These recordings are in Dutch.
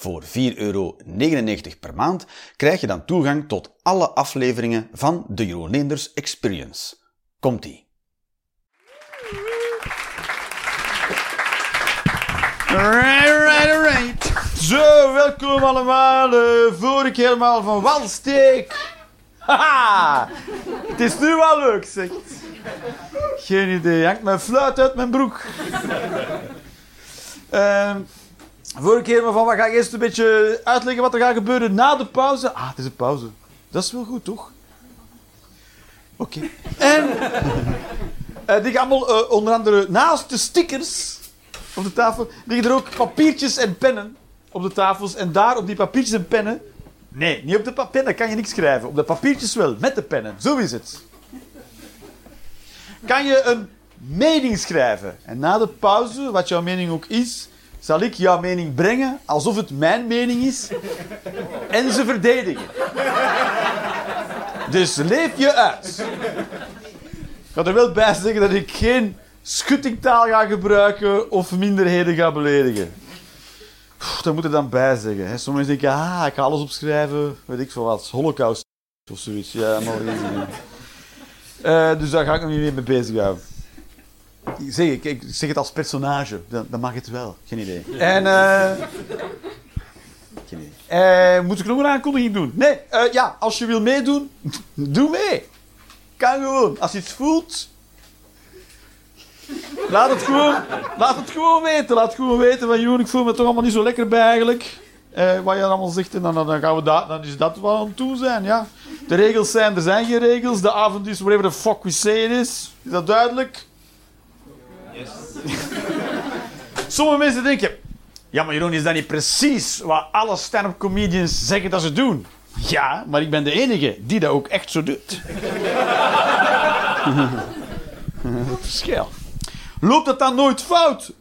Voor 4,99 euro per maand krijg je dan toegang tot alle afleveringen van de Jeroen Experience. Komt-ie. Right, right, right. Zo, welkom allemaal. Voor ik helemaal van wal steek. Haha, het is nu wel leuk, zeg. Geen idee, hangt mijn fluit uit mijn broek. Uh, voor ik helemaal van wat ga ik eerst een beetje uitleggen wat er gaat gebeuren na de pauze. Ah, het is een pauze. Dat is wel goed, toch? Oké. En uh, die gaan allemaal uh, onder andere naast de stickers op de tafel liggen er ook papiertjes en pennen op de tafels. En daar op die papiertjes en pennen. Nee, niet op de pennen kan je niks schrijven. Op de papiertjes wel, met de pennen. Zo is het. Kan je een mening schrijven. En na de pauze, wat jouw mening ook is, zal ik jouw mening brengen alsof het mijn mening is. En ze verdedigen. Dus leef je uit. Ik ga er wel bij zeggen dat ik geen schuttingtaal ga gebruiken of minderheden ga beledigen. Oef, dat moet er dan bij zeggen. Hè. Sommigen denken, ah, ik ga alles opschrijven, weet ik veel wat, holocaust of zoiets. Ja, maar uh, Dus daar ga ik nog niet mee bezighouden. Ik zeg, ik, ik zeg het als personage, dan, dan mag het wel. Geen idee. En, uh, geen idee. Uh, moet ik nog een aankondiging doen? Nee, uh, ja, als je wil meedoen, doe mee. Kan gewoon. Als je het voelt, Laat het gewoon, laat het gewoon weten. Laat het gewoon weten van, joh, ik voel me toch allemaal niet zo lekker bij eigenlijk. Eh, wat je allemaal zegt, en dan, dan, gaan we dat, dan is dat wat aan toe zijn, ja. De regels zijn, er zijn geen regels. De avond is whatever the fuck we say it is. Is dat duidelijk? Sommige mensen denken, ja, maar Jeroen, is dat niet precies wat alle stand-up comedians zeggen dat ze doen? Ja, maar ik ben de enige die dat ook echt zo doet. Het verschil. Loopt dat dan nooit fout?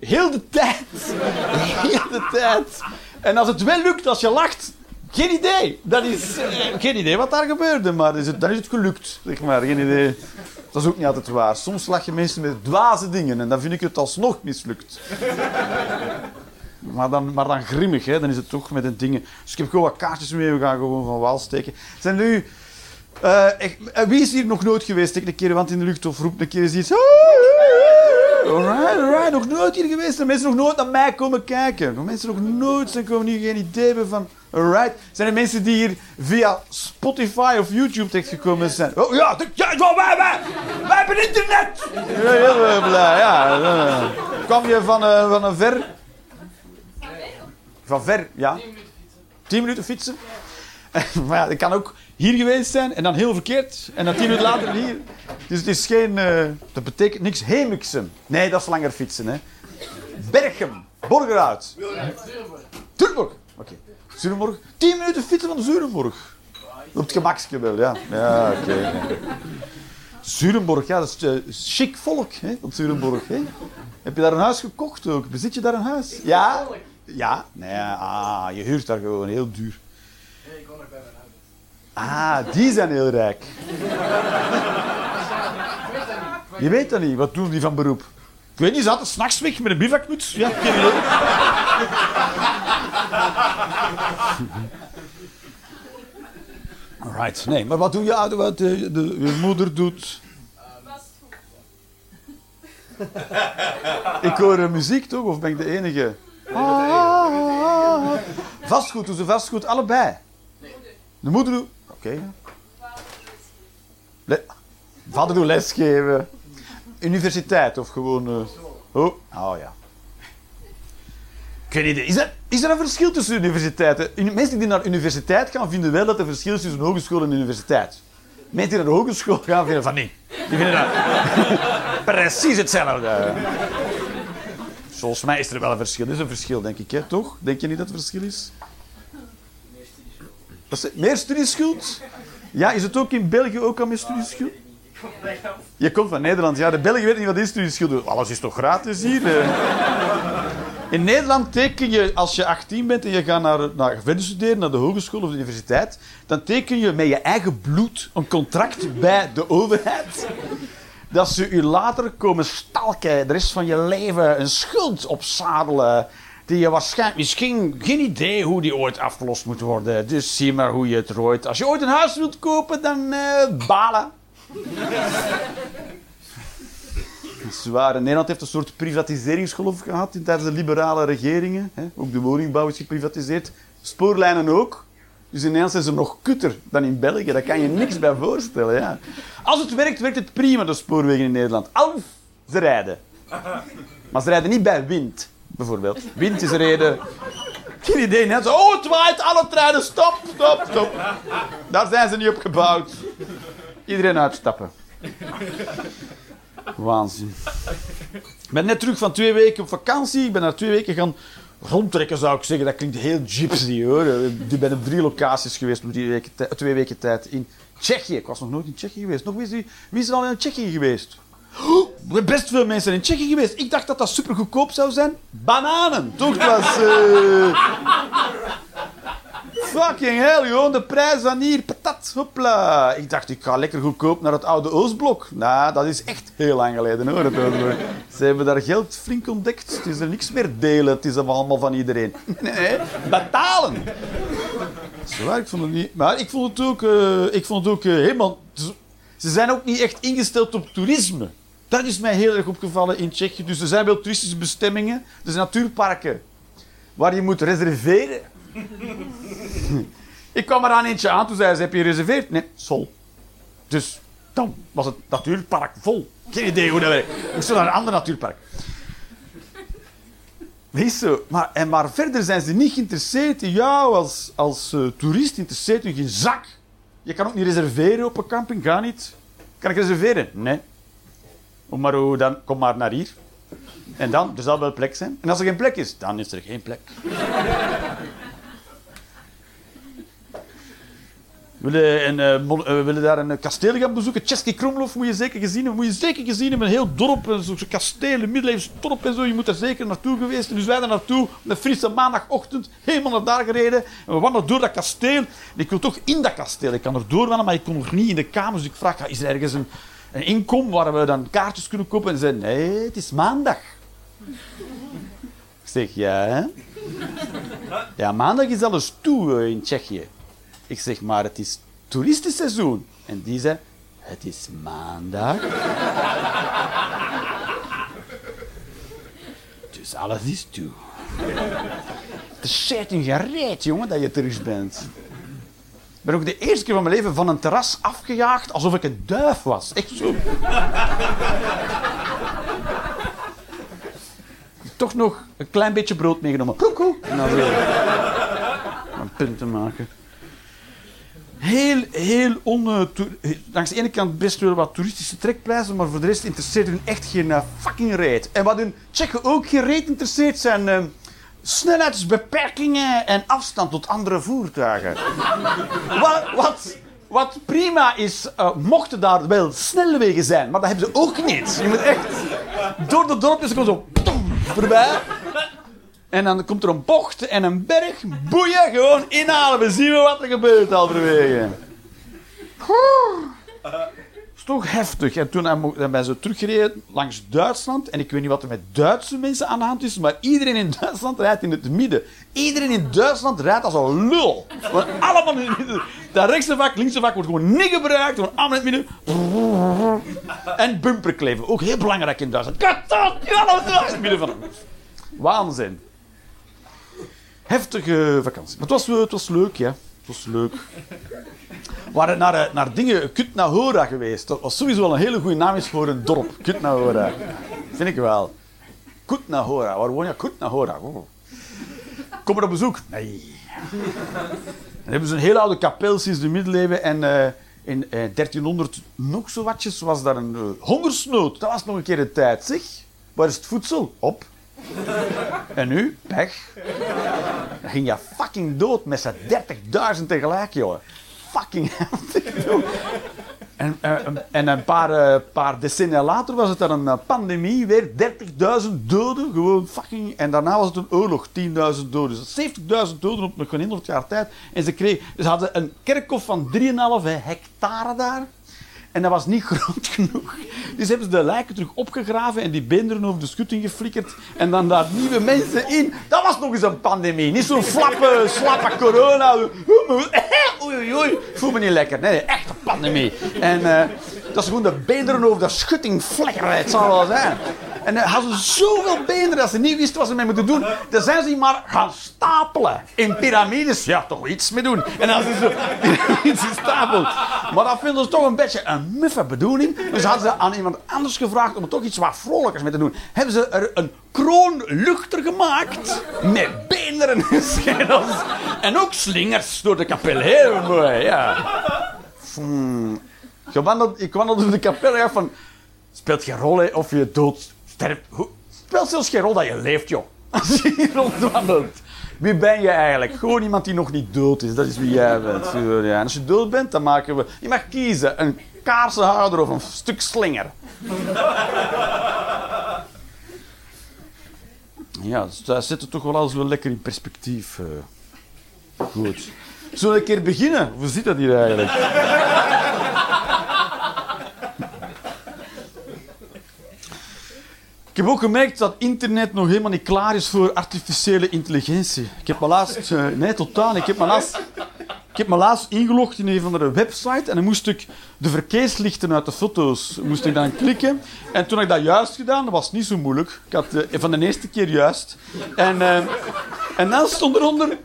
Heel de tijd. Heel de tijd. En als het wel lukt, als je lacht, geen idee. Dat is eh, geen idee wat daar gebeurde, maar is het, dan is het gelukt. Zeg maar, geen idee. Dat is ook niet altijd waar. Soms lach je mensen met dwaze dingen en dan vind ik het alsnog mislukt. Maar dan, maar dan grimmig, hè? dan is het toch met de dingen. Dus ik heb gewoon wat kaartjes mee, we gaan gewoon van wal steken. Zijn nu. Uh, wie is hier nog nooit geweest? Steek een keer de wand in de lucht of roep een keer iets. Alright, alright. Nog nooit hier geweest. En mensen nog nooit naar mij komen kijken. Mensen nog nooit zijn komen hier geen idee hebben van... Alright. Zijn er mensen die hier via Spotify of YouTube terechtgekomen zijn? Oh ja, ja wij, wij, wij hebben internet! Ja, heel blij, ja. Kwam je van, uh, van een ver... Van ver, ja. Tien minuten fietsen. maar ja, dat kan ook hier geweest zijn en dan heel verkeerd. En dan tien minuten later hier. Dus het is geen... Uh, dat betekent niks. Hemixen. Nee, dat is langer fietsen, hè. Berchem. Borgerhout. Turkborg. Oké. Okay. Zurenborg. Tien minuten fietsen van Zurenborg. Op het gemakske wel, ja. Ja, oké. Okay, ja. Zurenborg, ja, dat is uh, chic volk, hè, op Zurenborg. Hè. Heb je daar een huis gekocht ook? Bezit je daar een huis? Ja? Ja? Nee, ah, je huurt daar gewoon heel duur. Ah, die zijn heel rijk. Je weet dat niet. Wat doen die van beroep? Ik weet niet, ze hadden s'nachts weg met een bivakmuts. Ja. Alright, nee, maar wat doe je ouder, wat de, de, je moeder doet? Ik hoor muziek toch, of ben ik de enige? Ah, vastgoed, doen ze vastgoed allebei? De moeder doet... Oké. Okay. Vader doet lesgeven. Universiteit of gewoon... Uh... Oh. oh ja. Ik weet niet, is er, is er een verschil tussen universiteiten? Mensen die naar universiteit gaan, vinden wel dat er verschil is tussen hogeschool en universiteit. Mensen die naar de hogeschool gaan, vinden van nee. Die vinden dat precies hetzelfde. Volgens mij is er wel een verschil. Er is een verschil, denk ik, hè? toch? Denk je niet dat er verschil is? Dat is meer studieschuld? Ja, is het ook in België ook al met studieschuld? Je komt van Nederland. Ja, de Belgen weten niet wat is studieschuld. Alles is toch gratis hier? In Nederland teken je, als je 18 bent en je gaat naar, naar verder studeren, naar de hogeschool of de universiteit, dan teken je met je eigen bloed een contract bij de overheid. Dat ze je later komen stalken, de rest van je leven een schuld opzadelen. Die je waarschijnlijk misschien geen idee hoe die ooit afgelost moet worden. Dus zie maar hoe je het rooit. Als je ooit een huis wilt kopen, dan eh, balen. Nederland heeft een soort privatiseringsgolf gehad tijdens de liberale regeringen. Hè. Ook de woningbouw is geprivatiseerd. Spoorlijnen ook. Dus in Nederland zijn ze nog kutter dan in België. Daar kan je niks bij voorstellen. Ja. Als het werkt, werkt het prima, de spoorwegen in Nederland. Als ze rijden. Maar ze rijden niet bij wind, bijvoorbeeld. Wind is een reden... Geen idee, net. Oh, het waait, alle treinen, stop, stop, stop. Daar zijn ze niet op gebouwd. Iedereen uitstappen. Waanzin. Ik ben net terug van twee weken op vakantie. Ik ben daar twee weken gaan rondtrekken, zou ik zeggen. Dat klinkt heel gypsy, hoor. Ik ben op drie locaties geweest op weken twee weken tijd in Tsjechië. Ik was nog nooit in Tsjechië geweest. Nog, wie, is, er al in Tsjechië geweest? Oh, best veel mensen in Tsjechië geweest. Ik dacht dat dat super goedkoop zou zijn. Bananen. Toch, was... Fucking hell, gewoon de prijs van hier, patat, hopla. Ik dacht, ik ga lekker goedkoop naar het oude Oostblok. Nou, dat is echt heel lang geleden hoor. Ze hebben daar geld flink ontdekt. Het is er niks meer delen, het is allemaal van iedereen. Nee, betalen. Zwaar, ik vond het niet... Maar ik vond het ook, eh, ik vond het ook eh, helemaal... Ze zijn ook niet echt ingesteld op toerisme. Dat is mij heel erg opgevallen in Tsjechië. Dus er zijn wel toeristische bestemmingen. Er zijn natuurparken waar je moet reserveren. Ik kwam er aan eentje aan, toen zei ze, heb je gereserveerd? Nee, sol. Dus dan was het natuurpark vol. Geen idee hoe dat werkt. Ik moest naar een ander natuurpark. Zo. Maar, en maar verder zijn ze niet geïnteresseerd in jou als, als eh, toerist. Interesseert u geen zak. Je kan ook niet reserveren op een camping. Ga niet. Kan ik reserveren? Nee. Oh, maar hoe dan? Kom maar naar hier. En dan? Er zal wel plek zijn. En als er geen plek is, dan is er geen plek. Willen, eh, eh, we willen daar een kasteel gaan bezoeken. Český Krumlov moet je zeker gezien hebben. Moet je zeker gezien hebben. Een heel dorp, een soort kasteel, een middeleeuws dorp en zo. Je moet er zeker naartoe geweest. Dus wij daar naartoe, op een frisse maandagochtend, helemaal naar daar gereden. En we wandelen door dat kasteel. Ik wil toch in dat kasteel. Ik kan er doorwandelen, maar ik kom nog niet in de kamers. Dus ik vraag, is er ergens een, een inkom waar we dan kaartjes kunnen kopen? En ze nee, het is maandag. Ik zeg, ja, hè? Ja, maandag is alles toe eh, in Tsjechië. Ik zeg, maar het is toeristenseizoen. En die zei, het is maandag. dus alles is toe. Het is shit gereed, jongen, dat je terug bent. Ik ben ook de eerste keer van mijn leven van een terras afgejaagd alsof ik een duif was. Echt zo. Toch nog een klein beetje brood meegenomen. Koekoe. En dan weer een punt te maken. Heel, heel on... eh, langs de ene kant best wel wat toeristische trekpleizen, maar voor de rest interesseert hun echt geen eh, fucking reet. En wat hun Tsjechen ook geen interesseert, zijn eh, snelheidsbeperkingen en afstand tot andere voertuigen. wat, wat, wat prima is, eh, mochten daar wel snelwegen zijn, maar dat hebben ze ook niet. Je moet echt door de dorpjes gewoon zo voorbij. En dan komt er een bocht en een berg. Boeien, gewoon inhalen. We zien wel wat er gebeurt halverwege. Het is toch heftig. En toen ben ze teruggereden langs Duitsland. En ik weet niet wat er met Duitse mensen aan de hand is, maar iedereen in Duitsland rijdt in het midden. Iedereen in Duitsland rijdt als een lul. Want allemaal in het midden. Dat rechtse vak, linkse vak wordt gewoon niet gebruikt. Gewoon allemaal in het midden. En bumperkleven, ook heel belangrijk in Duitsland. Katot, allemaal in het midden van hem. Waanzin. Heftige vakantie. Maar het was, eh, het was leuk, ja. Het was leuk. We waren naar, eh, naar dingen, Kutnahora geweest. Dat was sowieso wel een hele goede naam is voor een dorp. Kutnahora. Vind ik wel. Kutnahora. Waar woon je? Kutnahora. Oh. Kom er op bezoek? Nee. Dan hebben ze een hele oude kapel sinds de middeleeuwen. En eh, in eh, 1300 nog zo watjes was daar een eh, hongersnood. Dat was nog een keer een tijd, zeg. Waar is het voedsel? Op. En nu? Pech. Dan ging je fucking dood met z'n 30.000 tegelijk, jongen. fucking heftig. joh. En, eh, en een paar, eh, paar decennia later was het dan een eh, pandemie, weer 30.000 doden, gewoon fucking. En daarna was het een oorlog, 10.000 doden. Dus 70.000 doden op nog geen 100 jaar tijd. En ze, kregen, ze hadden een kerkhof van 3,5 hectare daar. En dat was niet groot genoeg. Dus hebben ze de lijken terug opgegraven en die beenderen over de schutting geflikkerd. En dan daar nieuwe mensen in. Dat was nog eens een pandemie. Niet zo'n flappe, slappe corona. Oei, oei. Voel me niet lekker. Nee, nee echt een pandemie. En eh, dat is gewoon de beenderen over de schutting flikkeren. Het zal wel zijn. En dan hadden ze zoveel beenderen dat ze niet wisten wat ze mee moeten doen. Dan zijn ze maar gaan stapelen. In piramides, ja, toch iets mee doen. En dan zijn ze gestapeld. Maar dat vinden ze toch een beetje een muffe bedoeling. Dus hadden ze aan iemand anders gevraagd om er toch iets wat vrolijkers mee te doen. Hebben ze er een kroonluchter gemaakt. Met beenderen en schedels. En ook slingers door de kapel. Heel mooi, ja. Hmm. Ik wandelde, door de kapel en van... Speelt geen rol of je dood sterft. Hoe- zelfs geen rol dat je leeft, joh. Als je hier rondwandelt. Wie ben je eigenlijk? Gewoon iemand die nog niet dood is. Dat is wie jij bent. Ja. Als je dood bent, dan maken we... Je mag kiezen. Een kaarsenhouder of een stuk slinger. Ja, dus dat zit toch wel alles wel lekker in perspectief. eh. Goed. Zullen we een keer beginnen? Hoe zit dat hier eigenlijk? Ik heb ook gemerkt dat internet nog helemaal niet klaar is voor artificiële intelligentie. Ik heb me laatst... eh, nee, totaal. Ik heb me laatst... Ik heb me ingelogd in een van de website en dan moest ik de verkeerslichten uit de foto's moest ik dan klikken. En toen ik dat juist gedaan, dat was niet zo moeilijk. Ik had eh, van de eerste keer juist. En, eh, en dan stond eronder...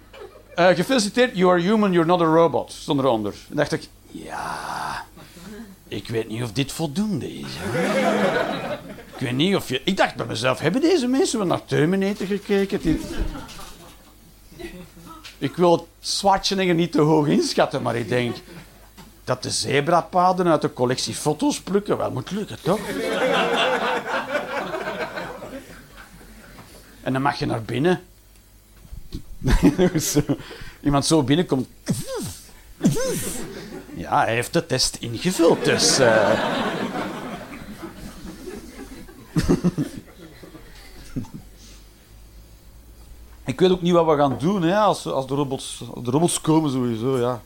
gefeliciteerd, you are human, you're not a robot. Stond eronder. En dacht ik, ja... Ik weet niet of dit voldoende is. Ik weet niet of je... Ik dacht bij mezelf, hebben deze mensen wel naar Terminator gekeken? Ik wil Schwarzenegger niet te hoog inschatten, maar ik denk dat de zebrapaden uit de collectie foto's plukken wel moet lukken, toch? En dan mag je naar binnen. Iemand zo binnenkomt. Ja, hij heeft de test ingevuld, dus... eh. Ik weet ook niet wat we gaan doen hè, als, als, de robots, de robots komen sowieso, ja.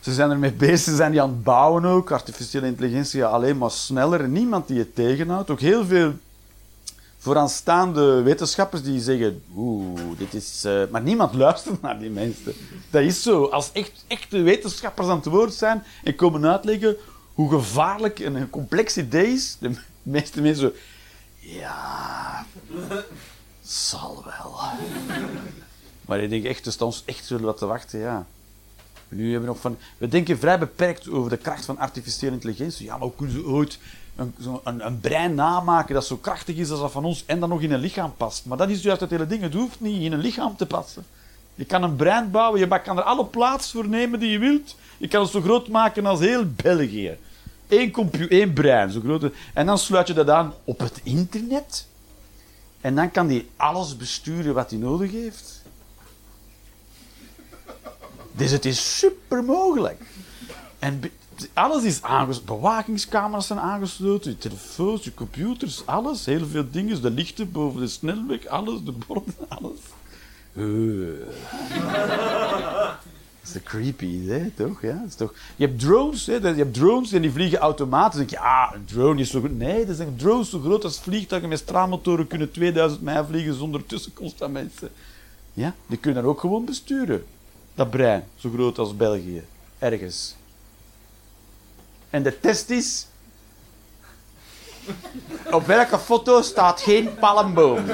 Ze zijn ermee bezig, ze zijn die aan het bouwen ook. Artificiële intelligentie alleen maar sneller. Niemand die het tegenhoudt. Ook heel veel vooraanstaande wetenschappers die zeggen... Oeh, dit is... eh, Maar niemand luistert naar die mensen. Dat is zo. Als echt, echte wetenschappers aan het woord zijn en komen uitleggen hoe gevaarlijk en een complex idee is, de meeste mensen. Ja... Zal wel. Maar ik denk echt, staat ons echt zullen wat te wachten, ja. Nu hebben we nog van... We denken vrij beperkt over de kracht van artificiële intelligentie. Ja, maar hoe kunnen ze ooit een, een, een brein namaken dat zo krachtig is als dat van ons en dan nog in een lichaam past? Maar dat is juist het hele ding. Het hoeft niet in een lichaam te passen. Je kan een brein bouwen, je kan er alle plaats voor nemen die je wilt. Je kan het zo groot maken als heel België. Eén, compu- één brein, zo groot. En dan sluit je dat aan op het internet. En dan kan die alles besturen wat hij nodig heeft. Dus het is super mogelijk. En alles is aangesloten. Bewakingscamera's zijn aangesloten. Je telefoons, je computers, alles. Heel veel dingen. De lichten boven de snelweg, alles. De borden, alles. Eh. Dat is creepy idee, toch? Ja, is toch... Je hebt drones, hè? je hebt drones en die vliegen automatisch. Dan denk ah, een drone is zo goed. Nee, dat zijn drones zo groot als vliegtuigen met straalmotoren kunnen 2000 mijl vliegen zonder tussenkomst van mensen. Ja, die kunnen dat ook gewoon besturen. Dat brein, zo groot als België. Ergens. En de test is... Op welke foto staat geen palmboom?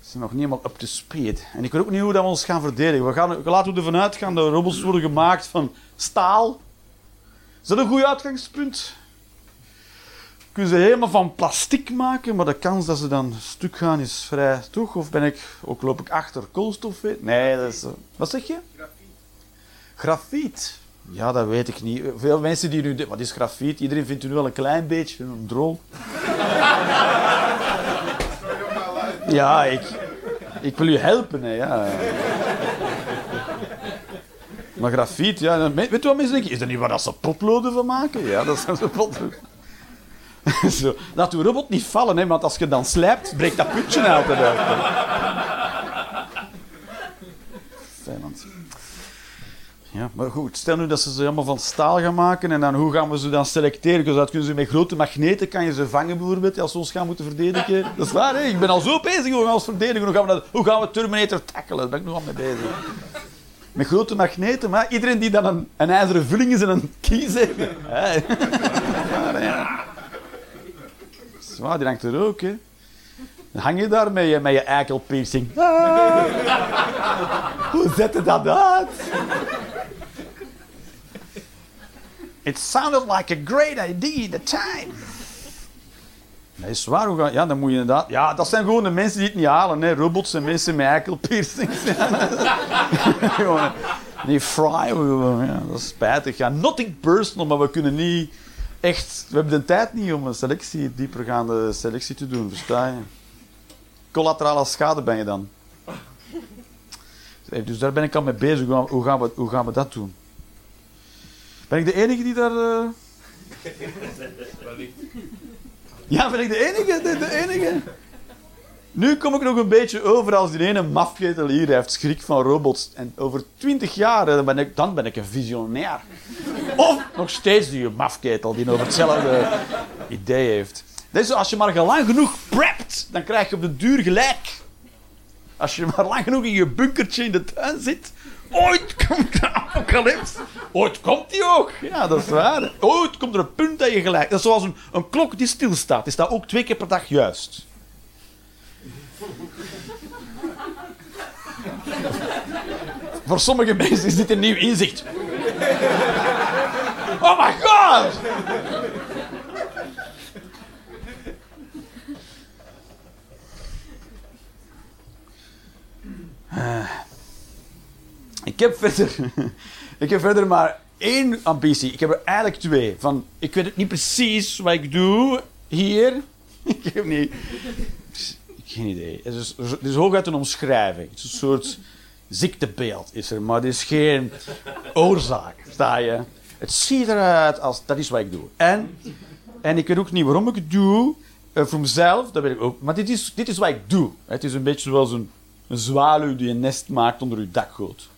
Ze zijn nog niet helemaal up to speed. En ik weet ook niet hoe dat we ons gaan verdedigen. We gaan, laten we ervan uitgaan dat robots worden gemaakt van staal. Is dat een goed uitgangspunt? Kunnen ze helemaal van plastic maken, maar de kans dat ze dan stuk gaan is vrij, toch? Of ben ik, ook loop ik achter koolstof? Nee, dat is... Wat zeg je? Grafiet. Ja, dat weet ik niet. Veel mensen die nu... Wat is grafiet? Iedereen vindt het nu wel een klein beetje een drol. Ja, ik... Ik wil u helpen, hè, ja. Maar grafiet, ja. Weet je wat mensen denken? Is dat niet waar dat ze potloden van maken? Ja, dat zijn ze potloden. Zo. Laat uw robot niet vallen, hè, want als je dan slijpt, breekt dat altijd uit. hè. Ja, maar goed, stel nu dat ze ze allemaal van staal gaan maken en dan hoe gaan we ze dan selecteren? Dus dat kunnen ze met grote magneten, kan je ze vangen bijvoorbeeld, als we ons gaan moeten verdedigen. Dat is waar, hè? Ik ben al zo bezig, hoe gaan we ons verdedigen? Hoe gaan we, dat, hoe gaan we Terminator tackelen? Daar ben ik nog al mee bezig. Met grote magneten, maar iedereen die dan een, een ijzeren vulling is en een kies heeft. Zwaar, die hangt er ook, hè. Dan hang je daar met je, met je eikelpiercing. Ah. Hoe zet je dat uit? It sounded like a great idea at the time. Dat is ja, dan moet je inderdaad... Ja, dat zijn gewoon de mensen die het niet halen. Hè. Robots en mensen met eikelpiercings. Die fry. Ja, dat is spijtig. Ja, nothing personal, maar we kunnen niet echt... We hebben de tijd niet om een selectie, diepergaande selectie te doen. Versta je? Collaterale schade ben je dan. Dus daar ben ik al mee bezig. Hoe gaan- Hoe gaan we, hoe gaan we dat doen? Ben ik de enige die daar... eh, Ja, ben ik de enige? De, de enige? Nu kom ik nog een beetje over als die ene mafketel hier heeft schrik van robots. En over twintig jaar, eh, dan ben, ik, dan ben ik een visionair. Of nog steeds die mafketel die over hetzelfde idee heeft. Dat is zo, als je maar lang genoeg prept, dan krijg je op de duur gelijk. Als je maar lang genoeg in je bunkertje in de tuin zit, ooit komt de apocalyps. Ooit komt die ook. Ja, dat is waar. Ooit komt er een punt dat je gelijk... Dat is zoals een, een klok die stilstaat. Die staat ook twee keer per dag juist. Voor sommige mensen is dit een nieuw inzicht. Oh my god! Eh, ik heb verder, ik heb verder maar één ambitie. Ik heb er eigenlijk twee. Van, ik weet het niet precies wat ik doe hier. Ik heb niet. Geen idee. Het is, het is hooguit een omschrijving. Het is een soort ziektebeeld is er, maar het is geen oorzaak. Sta je? Het ziet eruit als dat is wat ik doe. En, en ik weet ook niet waarom ik het doe. eh, voor mezelf, dat weet ik ook. Maar dit is, dit is wat ik doe. Het is een beetje zoals een, een zwaluw die een nest maakt onder uw dakgoot.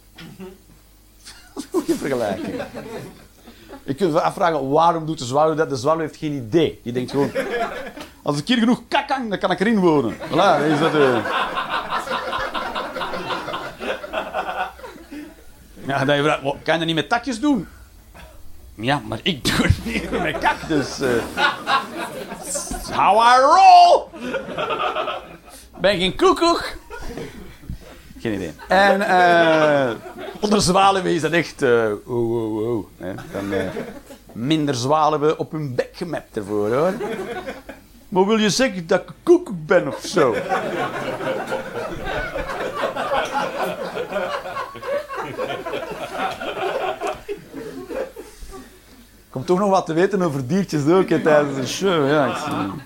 Goeie vergelijking. Je kunt je afvragen, waarom doet de zwaluw dat? De zwaluw heeft geen idee. Die denkt gewoon, als ik hier genoeg kakang, dan kan ik erin wonen. Voilà, is dat... eh. Ja, dan je vraagt, "Wat, kan je dat niet met takjes doen? Ja, maar ik doe het niet met cactus. eh. That's how I roll! Ben geen koekoek? Geen idee. En eh onder zwaluwen is dat echt... eh oh, oh, oh. Dan, eh, minder zwaluwen op hun bek gemapt ervoor, hoor. Maar wil je zeggen dat ik een ben of zo? Komt toch nog wat te weten over diertjes ook tijdens de show. Ja, ik zie.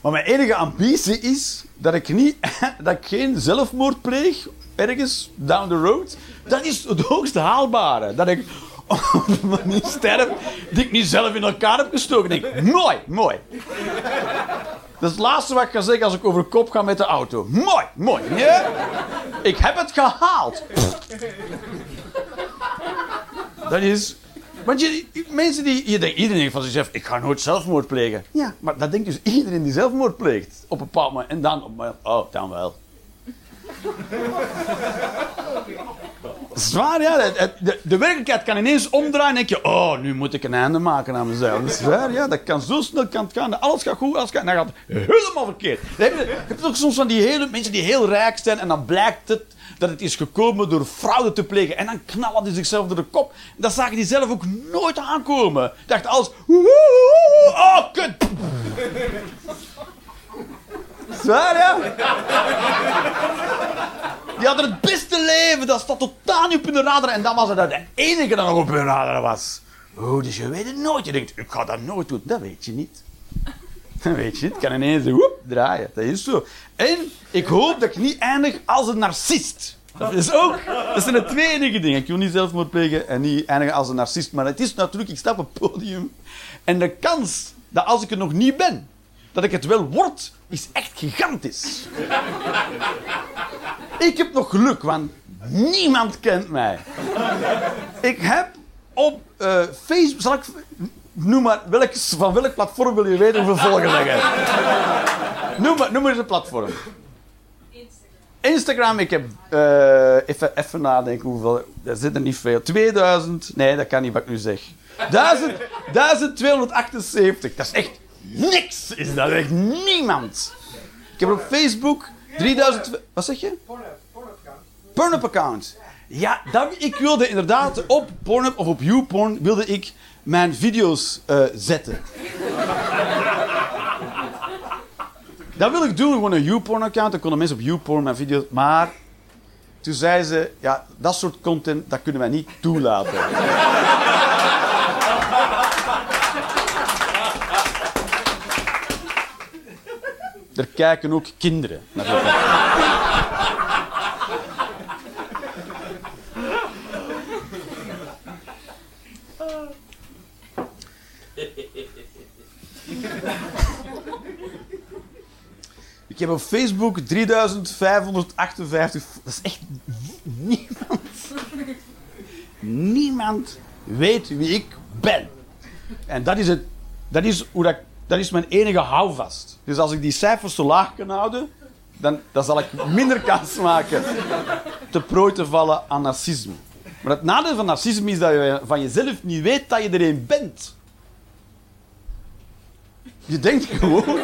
Maar mijn enige ambitie is dat ik, niet, dat ik geen zelfmoord pleeg ergens down the road. Dat is het hoogst haalbare. Dat ik op een manier sterf die ik niet zelf in elkaar heb gestoken. Ik denk, mooi, mooi. Dat is het laatste wat ik ga zeggen als ik over kop ga met de auto. Mooi, mooi. Ja? Ik heb het gehaald. Dat is... Want je, mensen die... Je denkt, iedereen denkt van zichzelf, ik ga nooit zelfmoord plegen. Ja, maar dat denkt dus iedereen die zelfmoord pleegt. Op een bepaald moment. En dan op oh, dan wel. Zwaar, ja. De, de werkelijkheid kan ineens omdraaien en denk je, oh, nu moet ik een einde maken aan mezelf. Dat is waar, ja. Dat kan zo snel kan het gaan. Alles gaat goed, alles gaat... En dan gaat het helemaal verkeerd. Dan heb je, je hebt toch soms van die hele, mensen die heel rijk zijn en dan blijkt het dat het is gekomen door fraude te plegen. En dan knallen die zichzelf door de kop. Dat zagen die zelf ook nooit aankomen. Dacht alles... Oh, kut. Zwaar, ja. Die hadden het beste leven. Dat staat totaal niet op hun radar. En dan was het dat de enige dat nog op hun radar was. Oh, dus je weet het nooit. Je denkt, ik ga dat nooit doen. Dat weet je niet. Dan weet je, het kan ineens woep, draaien. Dat is zo. En ik hoop dat ik niet eindig als een narcist. Dat is ook... Dat zijn de twee enige dingen. Ik wil niet zelfmoord plegen en niet eindigen als een narcist. Maar het is natuurlijk... Ik sta op podium. En de kans dat als ik het nog niet ben, dat ik het wel word, is echt gigantisch. Ik heb nog geluk, want niemand kent mij. ik heb op uh, Facebook... Zal ik... Noem maar, welk, van welk platform wil je weten hoeveel volgers ik heb? noem, maar, noem maar eens een platform. Instagram, ik heb uh, even, even nadenken hoeveel. Er zitten niet veel. 2000. Nee, dat kan niet wat ik nu zeg. 1000, 1278. Dat is echt niks. Is dat echt niemand. Ik heb op Facebook 3000. Wat zeg je? Pornhub account. Ja, ik wilde inderdaad op Pornhub of op YouPorn wilde ik mijn video's uh, zetten. Dat wil ik doen, gewoon een YouPorn-account. Dan konden mensen op YouPorn mijn video's... Maar toen zei ze, ja, dat soort content, dat kunnen wij niet toelaten. Er kijken ook kinderen naar Ik heb op Facebook 3558. Dat is echt niemand. Niemand weet wie ik ben. En dat is, het, dat is, hoe dat, dat is mijn enige houvast. Dus als ik die cijfers zo laag kan houden, dan, dan zal ik minder kans maken te prooi te vallen aan narcisme. Maar het nadeel van narcisme is dat je van jezelf niet weet dat je er een bent. Je denkt gewoon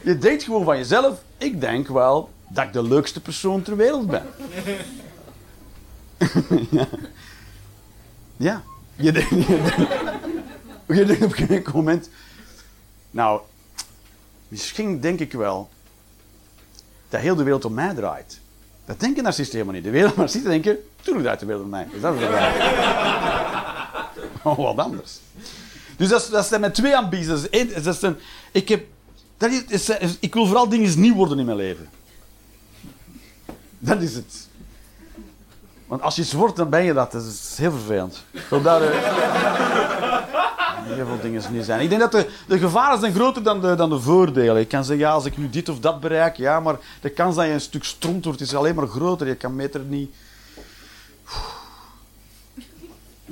je denkt gewoon van jezelf, ik denk wel dat ik de leukste persoon ter wereld ben. ja. ja. Je denkt, je, denkt, op geen moment, nou, misschien denk ik wel dat heel de wereld om mij draait. Dat denken narcisten helemaal niet. De wereld narcisten denken, tuurlijk draait de wereld om mij. Dus dat is oh, wat anders. Dus dat, dat zijn mijn twee ambities. Dat is een, ik heb dat is, ik wil vooral dingen nieuw worden in mijn leven. Dat is het. Want als je iets wordt, dan ben je dat. Dat is heel vervelend. Vandaar uh, heel veel dingen nieuw zijn. Ik denk dat de, de gevaren zijn groter dan de, dan de voordelen. Ik kan zeggen, ja, als ik nu dit of dat bereik, ja, maar de kans dat je een stuk stront wordt is alleen maar groter. Je kan meter niet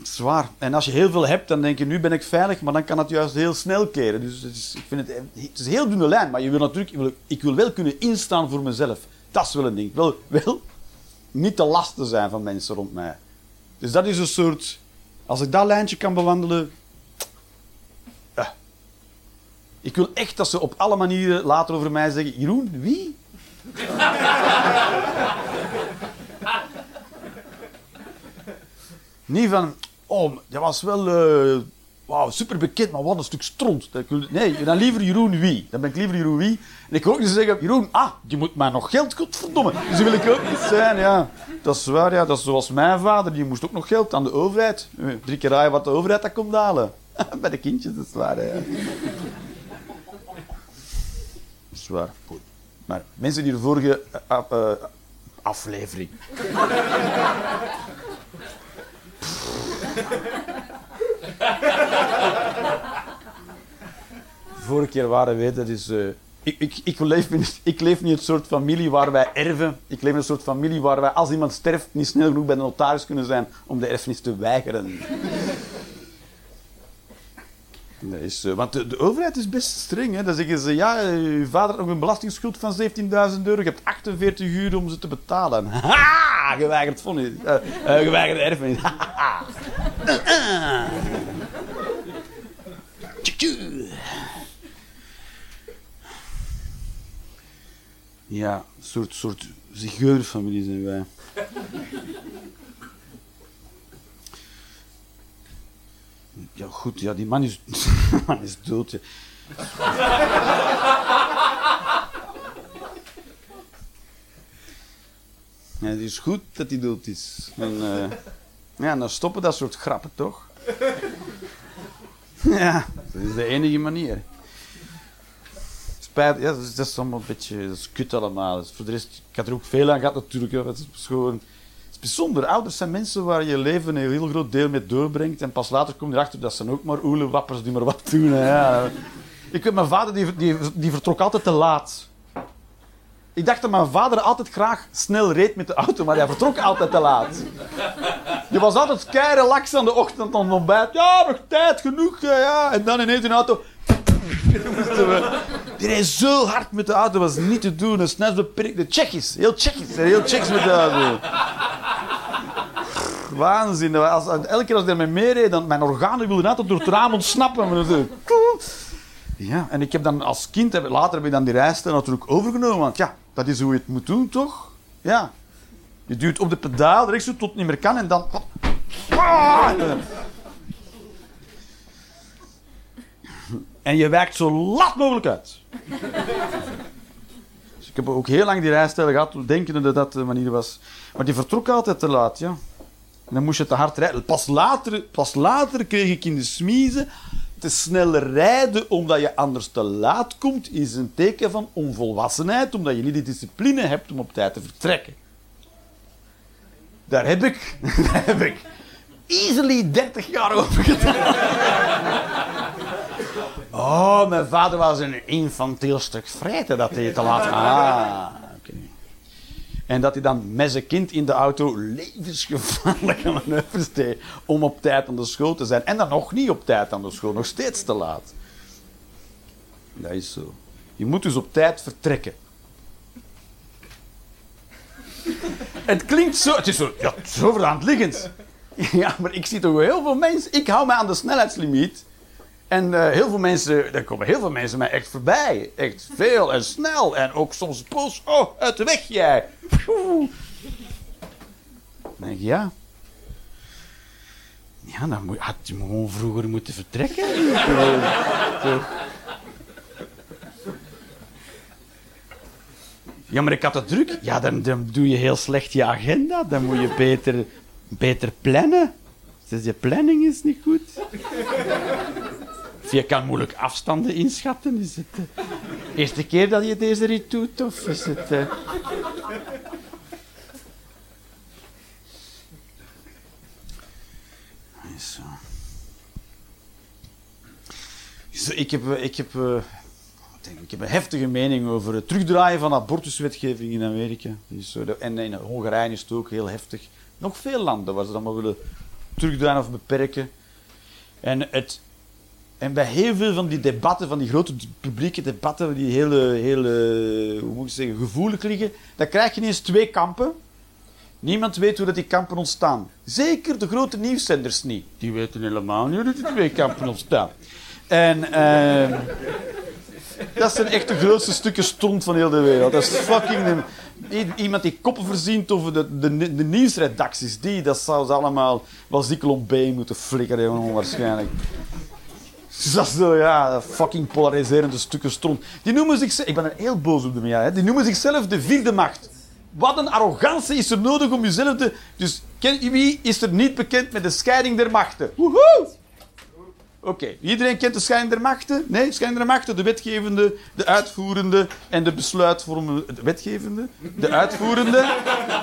zwaar. En als je heel veel hebt, dan denk je, nu ben ik veilig, maar dan kan het juist heel snel keren. Dus het is, ik vind het, het is een heel dunne lijn, maar je wil natuurlijk, ik wil, ik wil wel kunnen instaan voor mezelf. Dat is wel een ding. Ik wil wel niet te lasten zijn van mensen rond mij. Dus dat is een soort, als ik dat lijntje kan bewandelen, eh. Ik wil echt dat ze op alle manieren later over mij zeggen, Jeroen, wie? Niet van, oh, dat was wel uh, wow, super bekend, maar wat een stuk stront. Nee, dan liever Jeroen Wie. Dan ben ik liever Jeroen Wie. En ik wil ook niet zeggen, Jeroen, ah, je moet mij nog geld, godverdomme. Dus dat wil ik ook niet zijn, ja. Dat is waar, ja. Dat is zoals mijn vader, die moest ook nog geld aan de overheid. Eh, drie keer raaien wat de overheid dat komt halen. Bij de kindjes, dat is waar, ja. Is. Maar mensen die de vorige uh, aflevering Vorige keer waren wij, dat is... Uh, ik, ik, ik, leef in, ik leef niet in een soort familie waar wij erven. Ik leef in een soort familie waar wij, als iemand sterft, niet snel genoeg bij de notaris kunnen zijn om de erfenis te weigeren. Dat is, uh, want de, overheid is best streng. Hè? Dan zeggen ze, ja, uw vader heeft nog een belastingsschuld van 17.000 euro. Je hebt 48 uur om ze te betalen. Ha! Geweigerd vonnis. Uh, uh, geweigerde erfenis. Ja, soort, soort zigeunerfamilie zijn wij. Ja, goed, ja, die man is, man is dood. Ja. het is goed dat hij dood is. En, uh, ja, dan stoppen dat soort grappen, toch? Ja, dat is de enige manier. spijt. Ja, dat is, dat is allemaal een beetje kut allemaal. Voor de rest, ik had er ook veel aan gehad natuurlijk. Hè. Het is gewoon... Bijzonder. Ouders zijn mensen waar je leven een heel groot deel mee doorbrengt. En pas later kom je erachter dat ze ook maar oelenwappers die maar wat doen. Ik weet, mijn vader die, die, die vertrok altijd te laat. Ik dacht dat mijn vader altijd graag snel reed met de auto, maar hij vertrok altijd te laat. Je was altijd keihard laks aan de ochtend aan het ontbijt. Ja, nog tijd genoeg. Ja, ja. En dan ineens een auto. Die reed zo hard met de auto, was niet te doen. Een snelheidsbeperkte Tsjechisch. Heel Tsjechisch. Heel Tsjechisch met de auto. Waanzin. Als, elke keer als hij met mij meereed, dan mijn organen wilden altijd door het raam ontsnappen. Ja, en ik heb dan als kind, later heb ik dan die rijstijl natuurlijk overgenomen. Want ja, dat is hoe je het moet doen, toch? Ja. Je duwt op de pedaal, rechts tot het niet meer kan en dan... En je wijkt zo laat mogelijk uit. Dus ik heb ook heel lang die rijstijl gehad, denkende dat dat de manier was. Maar die vertrok altijd te laat, ja. En dan moest je te hard rijden. Pas later, pas later kreeg ik in de smiezen te snel rijden omdat je anders te laat komt, is een teken van onvolwassenheid, omdat je niet de discipline hebt om op tijd te vertrekken. Daar heb ik, daar heb ik easily 30 jaar over gedaan. Oh, mijn vader was een infantiel stuk vreten dat hij te laat Ah, oké. En dat hij dan met zijn kind in de auto levensgevaarlijke manoeuvres deed om op tijd aan de school te zijn. En dan nog niet op tijd aan de school, nog steeds te laat. Dat is zo. Je moet dus op tijd vertrekken. Het klinkt zo, het is zo, ja, zo liggend. Ja, maar ik zie toch wel heel veel mensen, ik hou mij aan de snelheidslimiet. En eh, heel veel mensen, er komen heel veel mensen mij echt voorbij. Echt veel en snel. En ook soms poes, oh, uit de weg jij. Dan denk ik, ja. Ja, dan moet, had je gewoon vroeger moeten vertrekken. Ja, maar ik had het druk. Ja, dan, dan doe je heel slecht je agenda. Dan moet je beter, beter plannen. Dus je planning is niet goed. Je kan moeilijk afstanden inschatten. Is het de eerste keer dat je deze rit doet? Of is het... eh, Zo. Zo, ik heb, eh, ik, heb, eh, ik, heb een heftige mening over het terugdraaien van abortuswetgeving in Amerika. En in Hongarije is het ook heel heftig. Nog veel landen waar ze dat maar willen terugdraaien of beperken. En, het, en bij heel veel van die debatten, van die grote publieke debatten, die hele, hele hoe moet ik zeggen, gevoelig liggen, dan krijg je ineens twee kampen. Niemand weet hoe dat die kampen ontstaan. Zeker de grote nieuwszenders niet. Die weten helemaal niet hoe die twee kampen ontstaan. En ehm, dat zijn echt de grootste stukken stond van heel de wereld. Dat is fucking... iemand die koppen verzint over de, de, de nieuwsredacties, die, dat zou ze allemaal wel zikkel B moeten flikkeren, jongen, waarschijnlijk. Dus dat is zo, ja, fucking polariserende stukken stront. Die noemen zichzelf... Ik ben er heel boos op de hè. Die noemen zichzelf de vierde macht. Wat een arrogantie is er nodig om jezelf te... Dus ken, wie is er niet bekend met de scheiding der machten? Woehoe! Oké, iedereen kent de scheiding der machten? Nee, scheiding der machten, de wetgevende, de uitvoerende en de besluitvormende... De wetgevende, de uitvoerende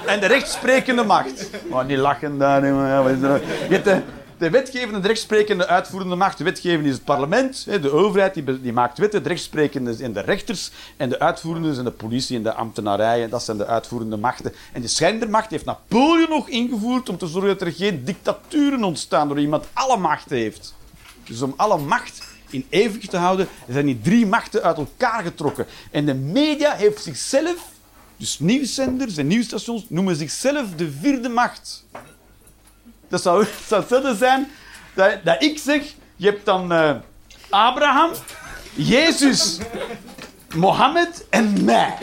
en de rechtsprekende macht. Oh, niet lachen daar. Ja, er nou? Je de, de wetgevende, de rechtsprekende, uitvoerende macht. De wetgevende is het parlement, de overheid, die, die maakt wetten. De rechtsprekende zijn de rechters en de uitvoerende zijn de politie en de ambtenarijen. Dat zijn de uitvoerende machten. En de scheiding der macht heeft Napoleon nog ingevoerd om te zorgen dat er geen dictaturen ontstaan door iemand alle macht heeft. Dus om alle macht in evenwicht te houden, zijn die drie machten uit elkaar getrokken. En de media heeft zichzelf, dus nieuwszenders en nieuwsstations, noemen zichzelf de vierde macht. Dat zou, het zou hetzelfde zijn dat, dat ik zeg, je hebt dan eh, Abraham, Jezus, Mohammed en mij.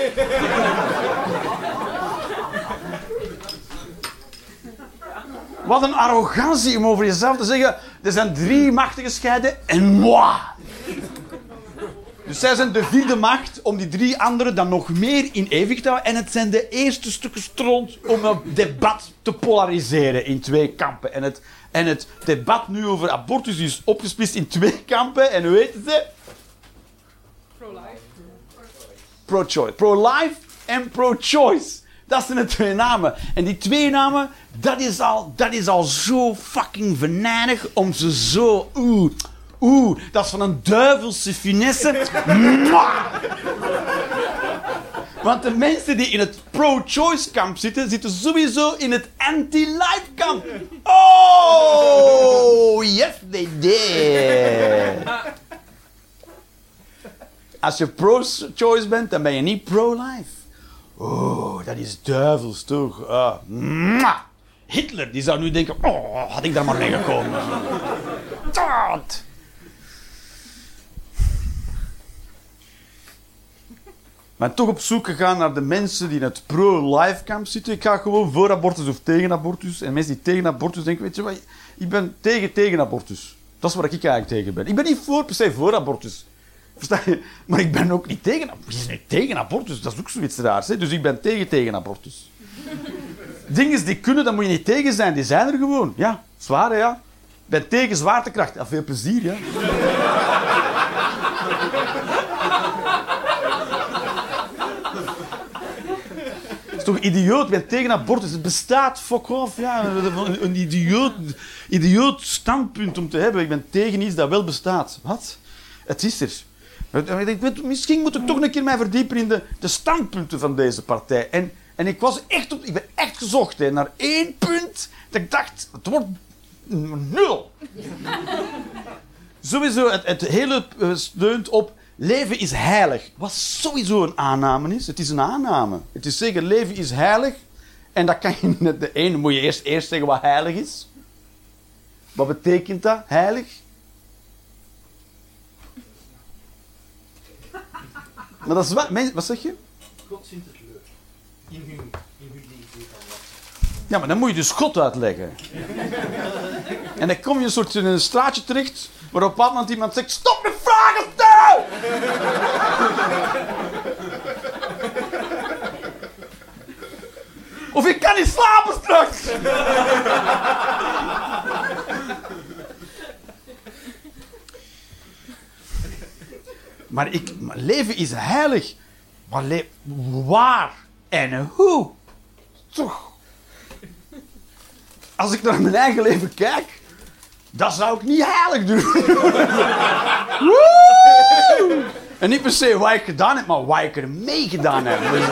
Wat een arrogantie om over jezelf te zeggen, er zijn drie machten gescheiden en moi. Dus zij zijn de vierde macht om die drie anderen dan nog meer in evenwicht te houden. En het zijn de eerste stukken stront om het debat te polariseren in twee kampen. En het, en het debat nu over abortus is opgesplitst in twee kampen. En hoe heet ze? pro-choice. Pro-life en pro-choice. Dat zijn de twee namen. En die twee namen, dat is al, dat is al zo fucking venijnig om ze zo... Oeh, oeh, dat is van een duivelse finesse. Want de mensen die in het pro-choice kamp zitten, zitten sowieso in het anti-life kamp. Oh, yes they did. Als je pro-choice bent, dan ben je niet pro-life. Oh, dat is duivels toch. Mwah. Hitler, die zou nu denken, oh, had ik daar maar mee gekomen. Maar toch op zoek gegaan naar de mensen die in het pro-life kamp zitten. Ik ga gewoon voor abortus of tegen abortus. En mensen die tegen abortus denken, weet je wat, ik ben tegen tegen abortus. Dat is waar ik eigenlijk tegen ben. Ik ben niet voor, per se voor abortus. Versta je? Maar ik ben ook niet tegen, is niet tegen abortus. Dat is ook zoiets raars. Dus ik ben tegen tegen abortus. Dingen die kunnen, dan moet je niet tegen zijn. Die zijn er gewoon. Ja, zwaar ja. Ik ben tegen zwaartekracht. Ja, veel plezier, ja. Dat is toch idioot? Ik ben tegen abortus. Het bestaat, fuck off. Ja, een, een idioot, idioot standpunt om te hebben. Ik ben tegen iets dat wel bestaat. Wat? Het is er. Ik misschien moet ik toch een keer mij verdiepen in de, de standpunten van deze partij. En, en ik, was echt op, ik ben echt gezocht hè, naar één punt dat ik dacht, het wordt nul. Sowieso, het, het hele eh, steunt op leven is heilig. Wat sowieso een aanname is. Het is een aanname. Het is zeker, leven is heilig. En dat kan je net de ene moet je eerst, eerst zeggen wat heilig is. Wat betekent dat, heilig? Maar dat is wat, wat zeg je? God vindt het leuk. In hun, in hun idee van wat. Ja, maar dan moet je dus God uitleggen. En dan kom je een soort in een straatje terecht, waar op een bepaald moment iemand zegt, stop met vragen stellen! Of ik kan niet slapen straks! Maar, ik, leven is heilig. Maar waar en hoe? Toch? Als ik naar mijn eigen leven kijk, dat zou ik niet heilig doen. Woe! en niet per se wat ik gedaan heb, maar wat ik er mee gedaan heb. Dus,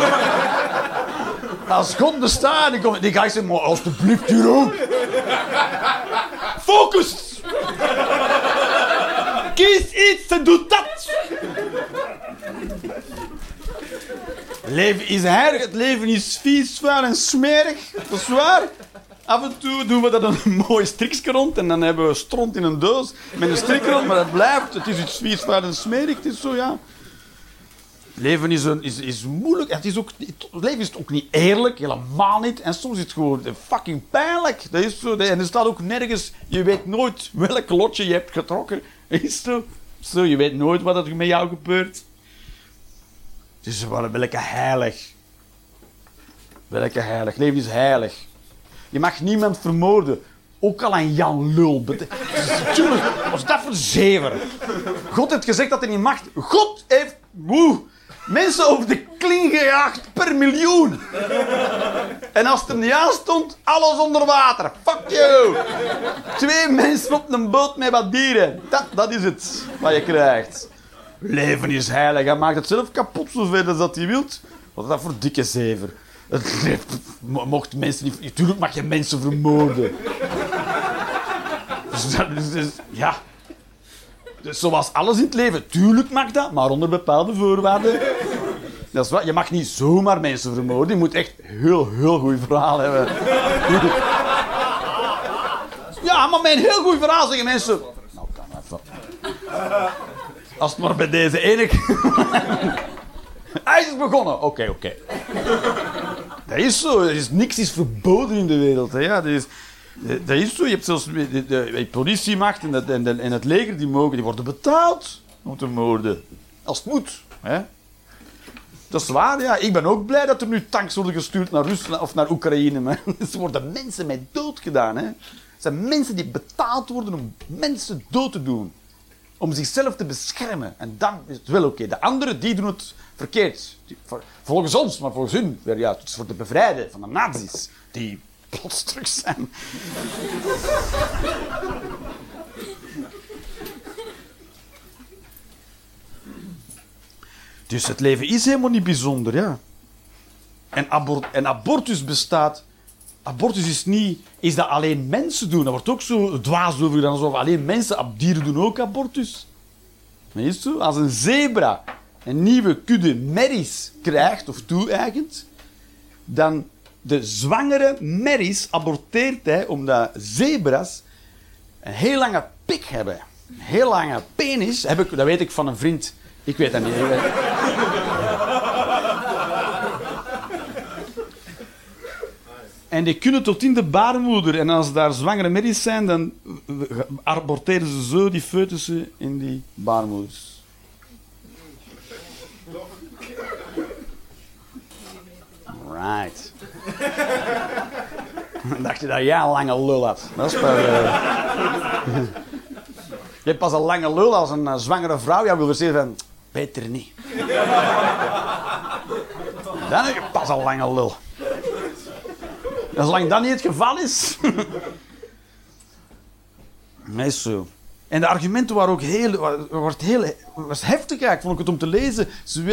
als God bestaat, die ga ik zeggen, maar alsjeblieft, Jeroen. Focus! Kies iets en doe dat! Leven is heilig, het leven is vies, vuil en smerig. Dat is waar. Af en toe doen we dat een mooi strikje rond en dan hebben we stront in een doos met een strik rond, maar dat blijft. Het is iets vies, vuil en smerig. Het is zo, ja. Leven is, een, is, is moeilijk. Het, is ook, het leven is ook niet eerlijk, helemaal niet. En soms is het gewoon fucking pijnlijk. Dat is zo. En er staat ook nergens, je weet nooit welk lotje je hebt getrokken. Is zo. Zo, je weet nooit wat er met jou gebeurt. Het is wel welke heilig. Welke heilig. Leven is heilig. Je mag niemand vermoorden. Ook al een Jan Lul. Tuurlijk, wat dat voor zever? God heeft gezegd dat hij niet mag. God heeft mensen over de kling gejaagd per miljoen. En als het er niet aan stond, alles onder water. Fuck you. Twee mensen op een boot met wat dieren. Dat, dat is het wat je krijgt. Leven is heilig. Hij maakt het zelf kapot zoveel als dat hij wilt. Wat is dat voor dikke zever? Mocht mensen niet... Natuurlijk mag je mensen vermoorden. Dus, is- dus- ja. Dus zoals alles in het leven. Tuurlijk mag dat, maar onder bepaalde voorwaarden. Dat is wat. Je mag niet zomaar mensen vermoorden. Je moet echt heel, heel goed verhaal hebben. Ja, maar een heel goed verhaal zeggen mensen... Nou, kan. Als het maar bij deze enige... Hij is begonnen. Oké, oké. Dat is zo. Er is, niks is verboden in de wereld. Hè. Ja, dat, is, dat is zo. Je hebt zelfs de, de, politiemacht en, en het leger, die, mogen, die worden betaald om te moorden. Als het moet. Hè. Dat is waar, ja. Ik ben ook blij dat er nu tanks worden gestuurd naar Rusland of naar Oekraïne. Maar er worden mensen met dood gedaan. Hè. Het zijn mensen die betaald worden om mensen dood te doen. om zichzelf te beschermen. En dan is het wel oké. De anderen die doen het verkeerd. Volgens ons, maar volgens hun weer. Het is voor te bevrijden van de nazi's die plots terug zijn. Dus het leven is helemaal niet bijzonder, ja. En, en abortus bestaat. Abortus is niet. Is dat alleen mensen doen? Dat wordt ook zo dwaas over gedaan. Alsof alleen mensen. Dieren doen ook abortus. Maar is zo? Als een zebra een nieuwe kudde merries krijgt of toe-eigent, dan de zwangere merries aborteert hij omdat zebras een heel lange pik hebben. Een heel lange penis. Heb ik, dat weet ik van een vriend. Ik weet dat niet. En die kunnen tot in de baarmoeder. En als daar zwangere merries zijn, dan aborteren ze zo die foetussen in die baarmoeders. Right. Dacht je dat jij een lange lul had? Dat is pas, eh, Je hebt pas een lange lul als een eh, zwangere vrouw jou wil zeggen van... Beter niet. Dan heb je pas een lange lul. En zolang dat niet het geval is... Nee, zo. En de argumenten waren ook heel, wa- wordt heel, was heftig eigenlijk, vond ik het om te lezen.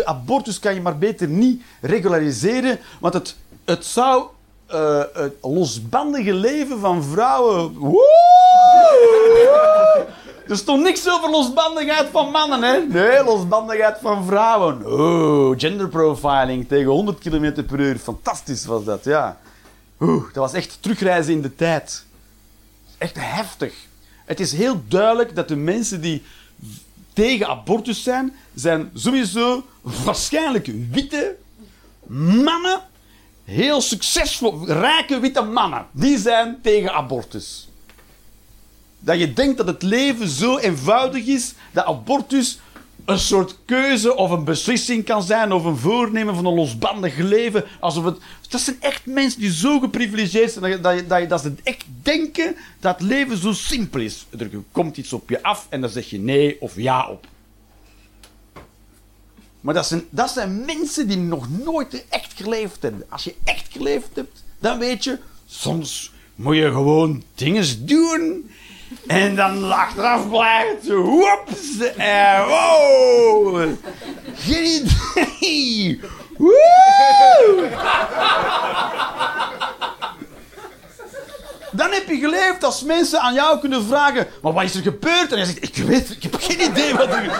Abortus kan je maar beter niet regulariseren, want het, het zou eh, het losbandige leven van vrouwen... Er stond niks over losbandigheid van mannen, hè? Nee, losbandigheid van vrouwen. Oh, genderprofiling tegen 100 km per uur. Fantastisch was dat, ja. Dat was echt terugreizen in de tijd. Echt heftig. Het is heel duidelijk dat de mensen die tegen abortus zijn, zijn sowieso waarschijnlijk witte mannen, heel succesvol, rijke witte mannen. Die zijn tegen abortus. Dat je denkt dat het leven zo eenvoudig is dat abortus een soort keuze of een beslissing kan zijn of een voornemen van een losbandig leven. Alsof het, dat zijn echt mensen die zo geprivilegeerd zijn dat, je, dat, je, dat, ze echt denken dat leven zo simpel is. Er komt iets op je af en dan zeg je nee of ja op. Maar dat zijn, dat zijn mensen die nog nooit echt geleefd hebben. Als je echt geleefd hebt, dan weet je, soms moet je gewoon dingen doen. En dan achteraf blijft, whoops, en wow. Geen idee. Woe! Dan heb je geleefd als mensen aan jou kunnen vragen: maar wat is er gebeurd? En je zegt: Ik weet, ik heb geen idee wat er.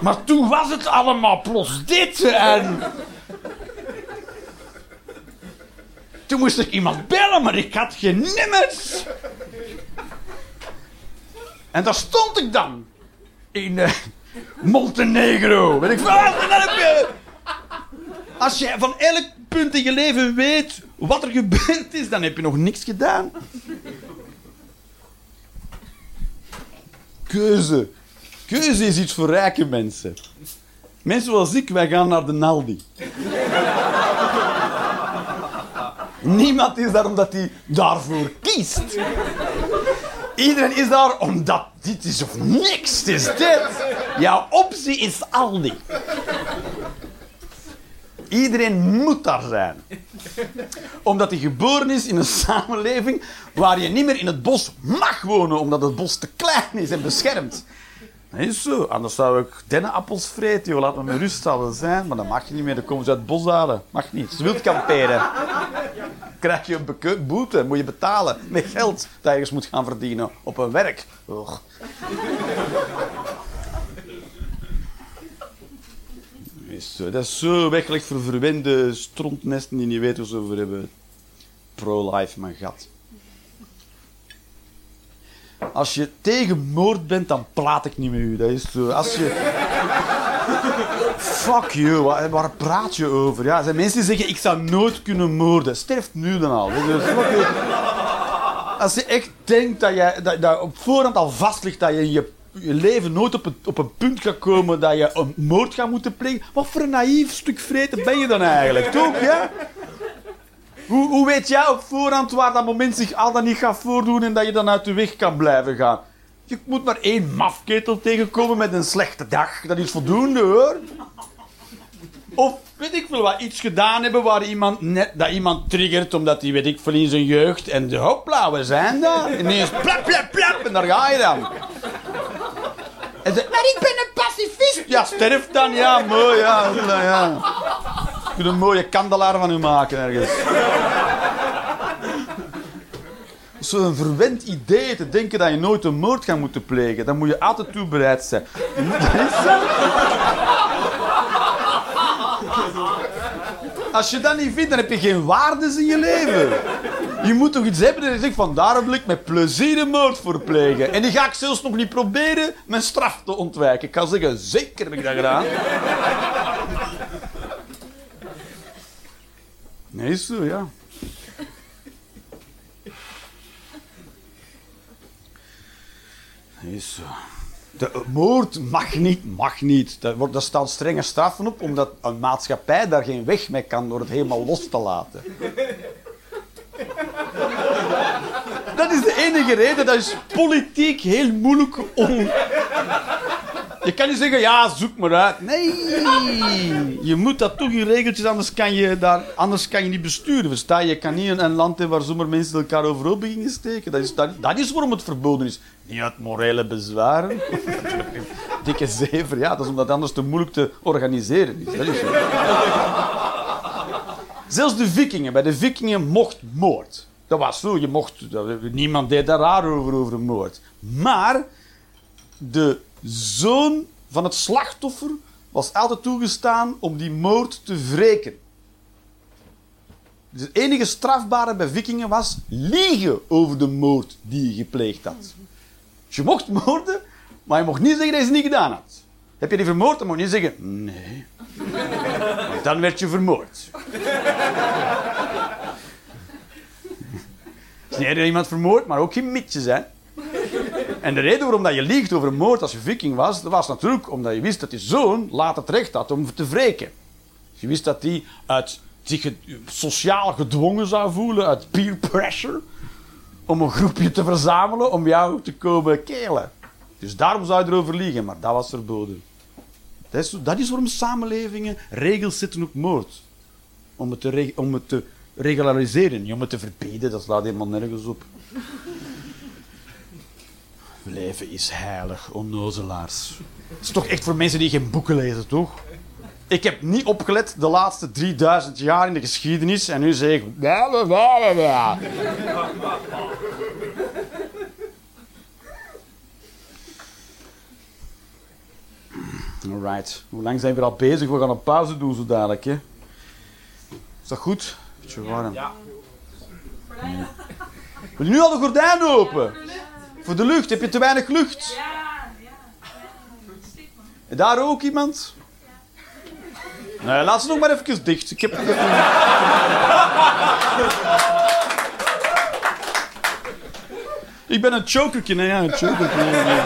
Maar toen was het allemaal plots dit en. Toen moest ik iemand bellen, maar ik had geen nummers. En daar stond ik dan. In eh, Montenegro. Weet ik heb je... Als je van elk punt in je leven weet wat er gebeurd is, dan heb je nog niks gedaan. Keuze. Keuze is iets voor rijke mensen. Mensen zoals ik, wij gaan naar de Naldi. Niemand is daar omdat hij daarvoor kiest. Iedereen is daar omdat dit is of niks. Is dit. Jouw optie is Aldi. Iedereen moet daar zijn. Omdat hij geboren is in een samenleving waar je niet meer in het bos mag wonen, omdat het bos te klein is en beschermd. Is zo. Anders zou ik dennenappels vreten. Laat me met rust zouden zijn. Maar dat mag je niet meer. Dan komen ze uit het bos halen. Mag niet. Ze wilt kamperen. Krijg je een boete. Moet je betalen. Met geld dat je moet gaan verdienen. Op een werk. Zo. Dat is zo weggelegd voor verwende strontnesten die niet weten hoe ze over hebben. Pro-life, mijn gat. Als je tegen moord bent, dan praat ik niet met u. Dat is zo. Als je... Fuck you, waar, waar praat je over? Ja, zijn mensen die zeggen, ik zou nooit kunnen moorden. Sterft nu dan al. Dus, you. Als je echt denkt dat je dat, op voorhand al vast ligt dat je in je, je leven nooit op een, op een punt gaat komen dat je een moord gaat moeten plegen, wat voor een naïef stuk vreten ben je dan eigenlijk? Toch, ja? Hoe, hoe weet jij op voorhand waar dat moment zich al dan niet gaat voordoen en dat je dan uit de weg kan blijven gaan? Je moet maar één mafketel tegenkomen met een slechte dag. Dat is voldoende hoor. Of weet ik veel wat, iets gedaan hebben waar iemand net, dat iemand triggert omdat hij, weet ik veel, in zijn jeugd. En de hopla, we zijn daar. Ineens plap, plap, plap. En daar ga je dan. En ze, maar ik ben een pacifist. Ja, sterf dan. Ja, mooi. Ja, ja. Kunt een mooie kandelaar van u maken ergens. Zo'n verwend idee te denken dat je nooit een moord gaat moeten plegen. Dan moet je altijd toe bereid zijn. Als je dat niet vindt, dan heb je geen waardes in je leven. Je moet toch iets hebben dat je zegt van daarom wil ik met plezier een moord voor plegen. En die ga ik zelfs nog niet proberen mijn straf te ontwijken. Ik kan zeggen, zeker heb ik dat gedaan. Nee, zo, ja. Is zo. De moord mag niet, mag niet. Wordt, daar staan strenge straffen op, omdat een maatschappij daar geen weg mee kan door het helemaal los te laten. Dat is de enige reden. Dat is politiek heel moeilijk om... Je kan niet zeggen, ja, zoek maar uit. Nee, je moet dat toch in regeltjes, anders kan je, daar, anders kan je niet besturen. Versta je? Je kan niet in een land hebben waar zomaar mensen elkaar overhoop beginnen steken. Dat is, dat, is waarom het verboden is. Niet uit morele bezwaren. Dikke zever, ja, dat is omdat anders te moeilijk te organiseren is. Dat is. Zelfs de vikingen, bij de vikingen mocht moord. Dat was zo, je mocht, niemand deed daar raar over, over een moord. Maar de zoon van het slachtoffer was altijd toegestaan om die moord te wreken. Het enige strafbare bij vikingen was liegen over de moord die je gepleegd had. Je mocht moorden, maar je mocht niet zeggen dat je ze niet gedaan had. Heb je die vermoord, dan mocht je niet zeggen, nee. Dan werd je vermoord. Het is niet iemand vermoord, maar ook geen mitjes, hè. En de reden waarom je liegt over moord als je viking was, was natuurlijk omdat je wist dat je zoon later het recht had om te wreken. Je wist dat hij uit zich sociaal gedwongen zou voelen, uit peer pressure, om een groepje te verzamelen om jou te komen kelen. Dus daarom zou je erover liegen, maar dat was verboden. Dat is, dat is waarom samenlevingen regels zetten op moord. Om het te, om het te regulariseren, niet om het te verbieden, dat slaat helemaal nergens op. Leven is heilig, onnozelaars. Het is toch echt voor mensen die geen boeken lezen, toch? Ik heb niet opgelet de laatste 3000 jaar in de geschiedenis en nu zeg ik. Alright. Hoe lang zijn we al bezig? We gaan een pauze doen zo dadelijk, hè? Is dat goed? Beetje warm. Ja. Wil je nu al de gordijn open? Voor de lucht. Heb je te weinig lucht? Ja, ja. En daar ook iemand? Nee, laat ze nog maar even dicht. Ik heb... Ik ben een chokertje, nee, ja, een chokertje. nee, nee.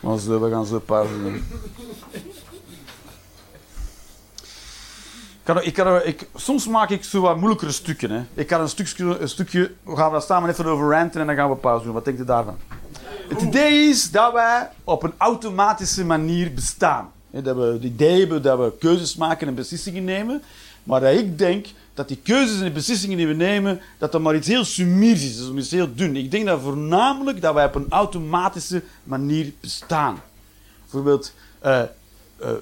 Maar zo, we gaan zo pauze doen. Ik ik, soms maak ik zo wat moeilijkere stukken. Hè. Ik kan een stukje, een stukje, we gaan daar samen even over ranten en dan gaan we pauze doen. Wat denkt u daarvan? Het idee is dat wij op een automatische manier bestaan. Dat we het idee hebben dat we keuzes maken en beslissingen nemen. Maar dat ik denk dat die keuzes en de beslissingen die we nemen, dat dat maar iets heel sumiers is, dat is iets heel dun. Ik denk dat voornamelijk dat wij op een automatische manier bestaan. Bijvoorbeeld, eh, eh,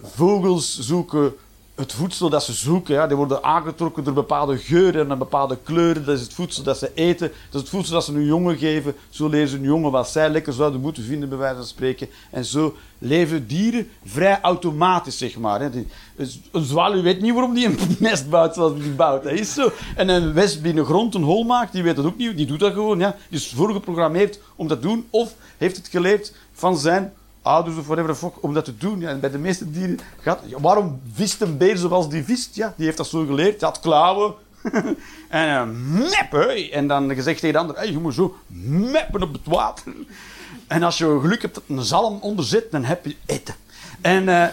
vogels zoeken het voedsel dat ze zoeken. Ja. Die worden aangetrokken door bepaalde geuren en bepaalde kleuren. Dat is het voedsel dat ze eten. Dat is het voedsel dat ze hun jongen geven. Zo leren ze hun jongen wat zij lekker zouden moeten vinden, bij wijze van spreken. En zo leven dieren vrij automatisch, zeg maar. hè. Dus Een zwaluw weet niet waarom die een nest bouwt zoals die bouwt. Dat is zo. En een wesp die de grond een hol maakt, die weet dat ook niet. Die doet dat gewoon. Ja. Die is voorgeprogrammeerd om dat te doen. Of heeft het geleerd van zijn ouders of whatever fuck, om dat te doen. Ja, en bij de meeste dieren gaat... Ja, waarom vist een beer zoals die vist? Ja, die heeft dat zo geleerd. Had klauwen. en uh, meppen. En dan gezegd tegen de ander, je moet zo meppen op het water. En als je geluk hebt dat een zalm onder zit, dan heb je eten. En eh,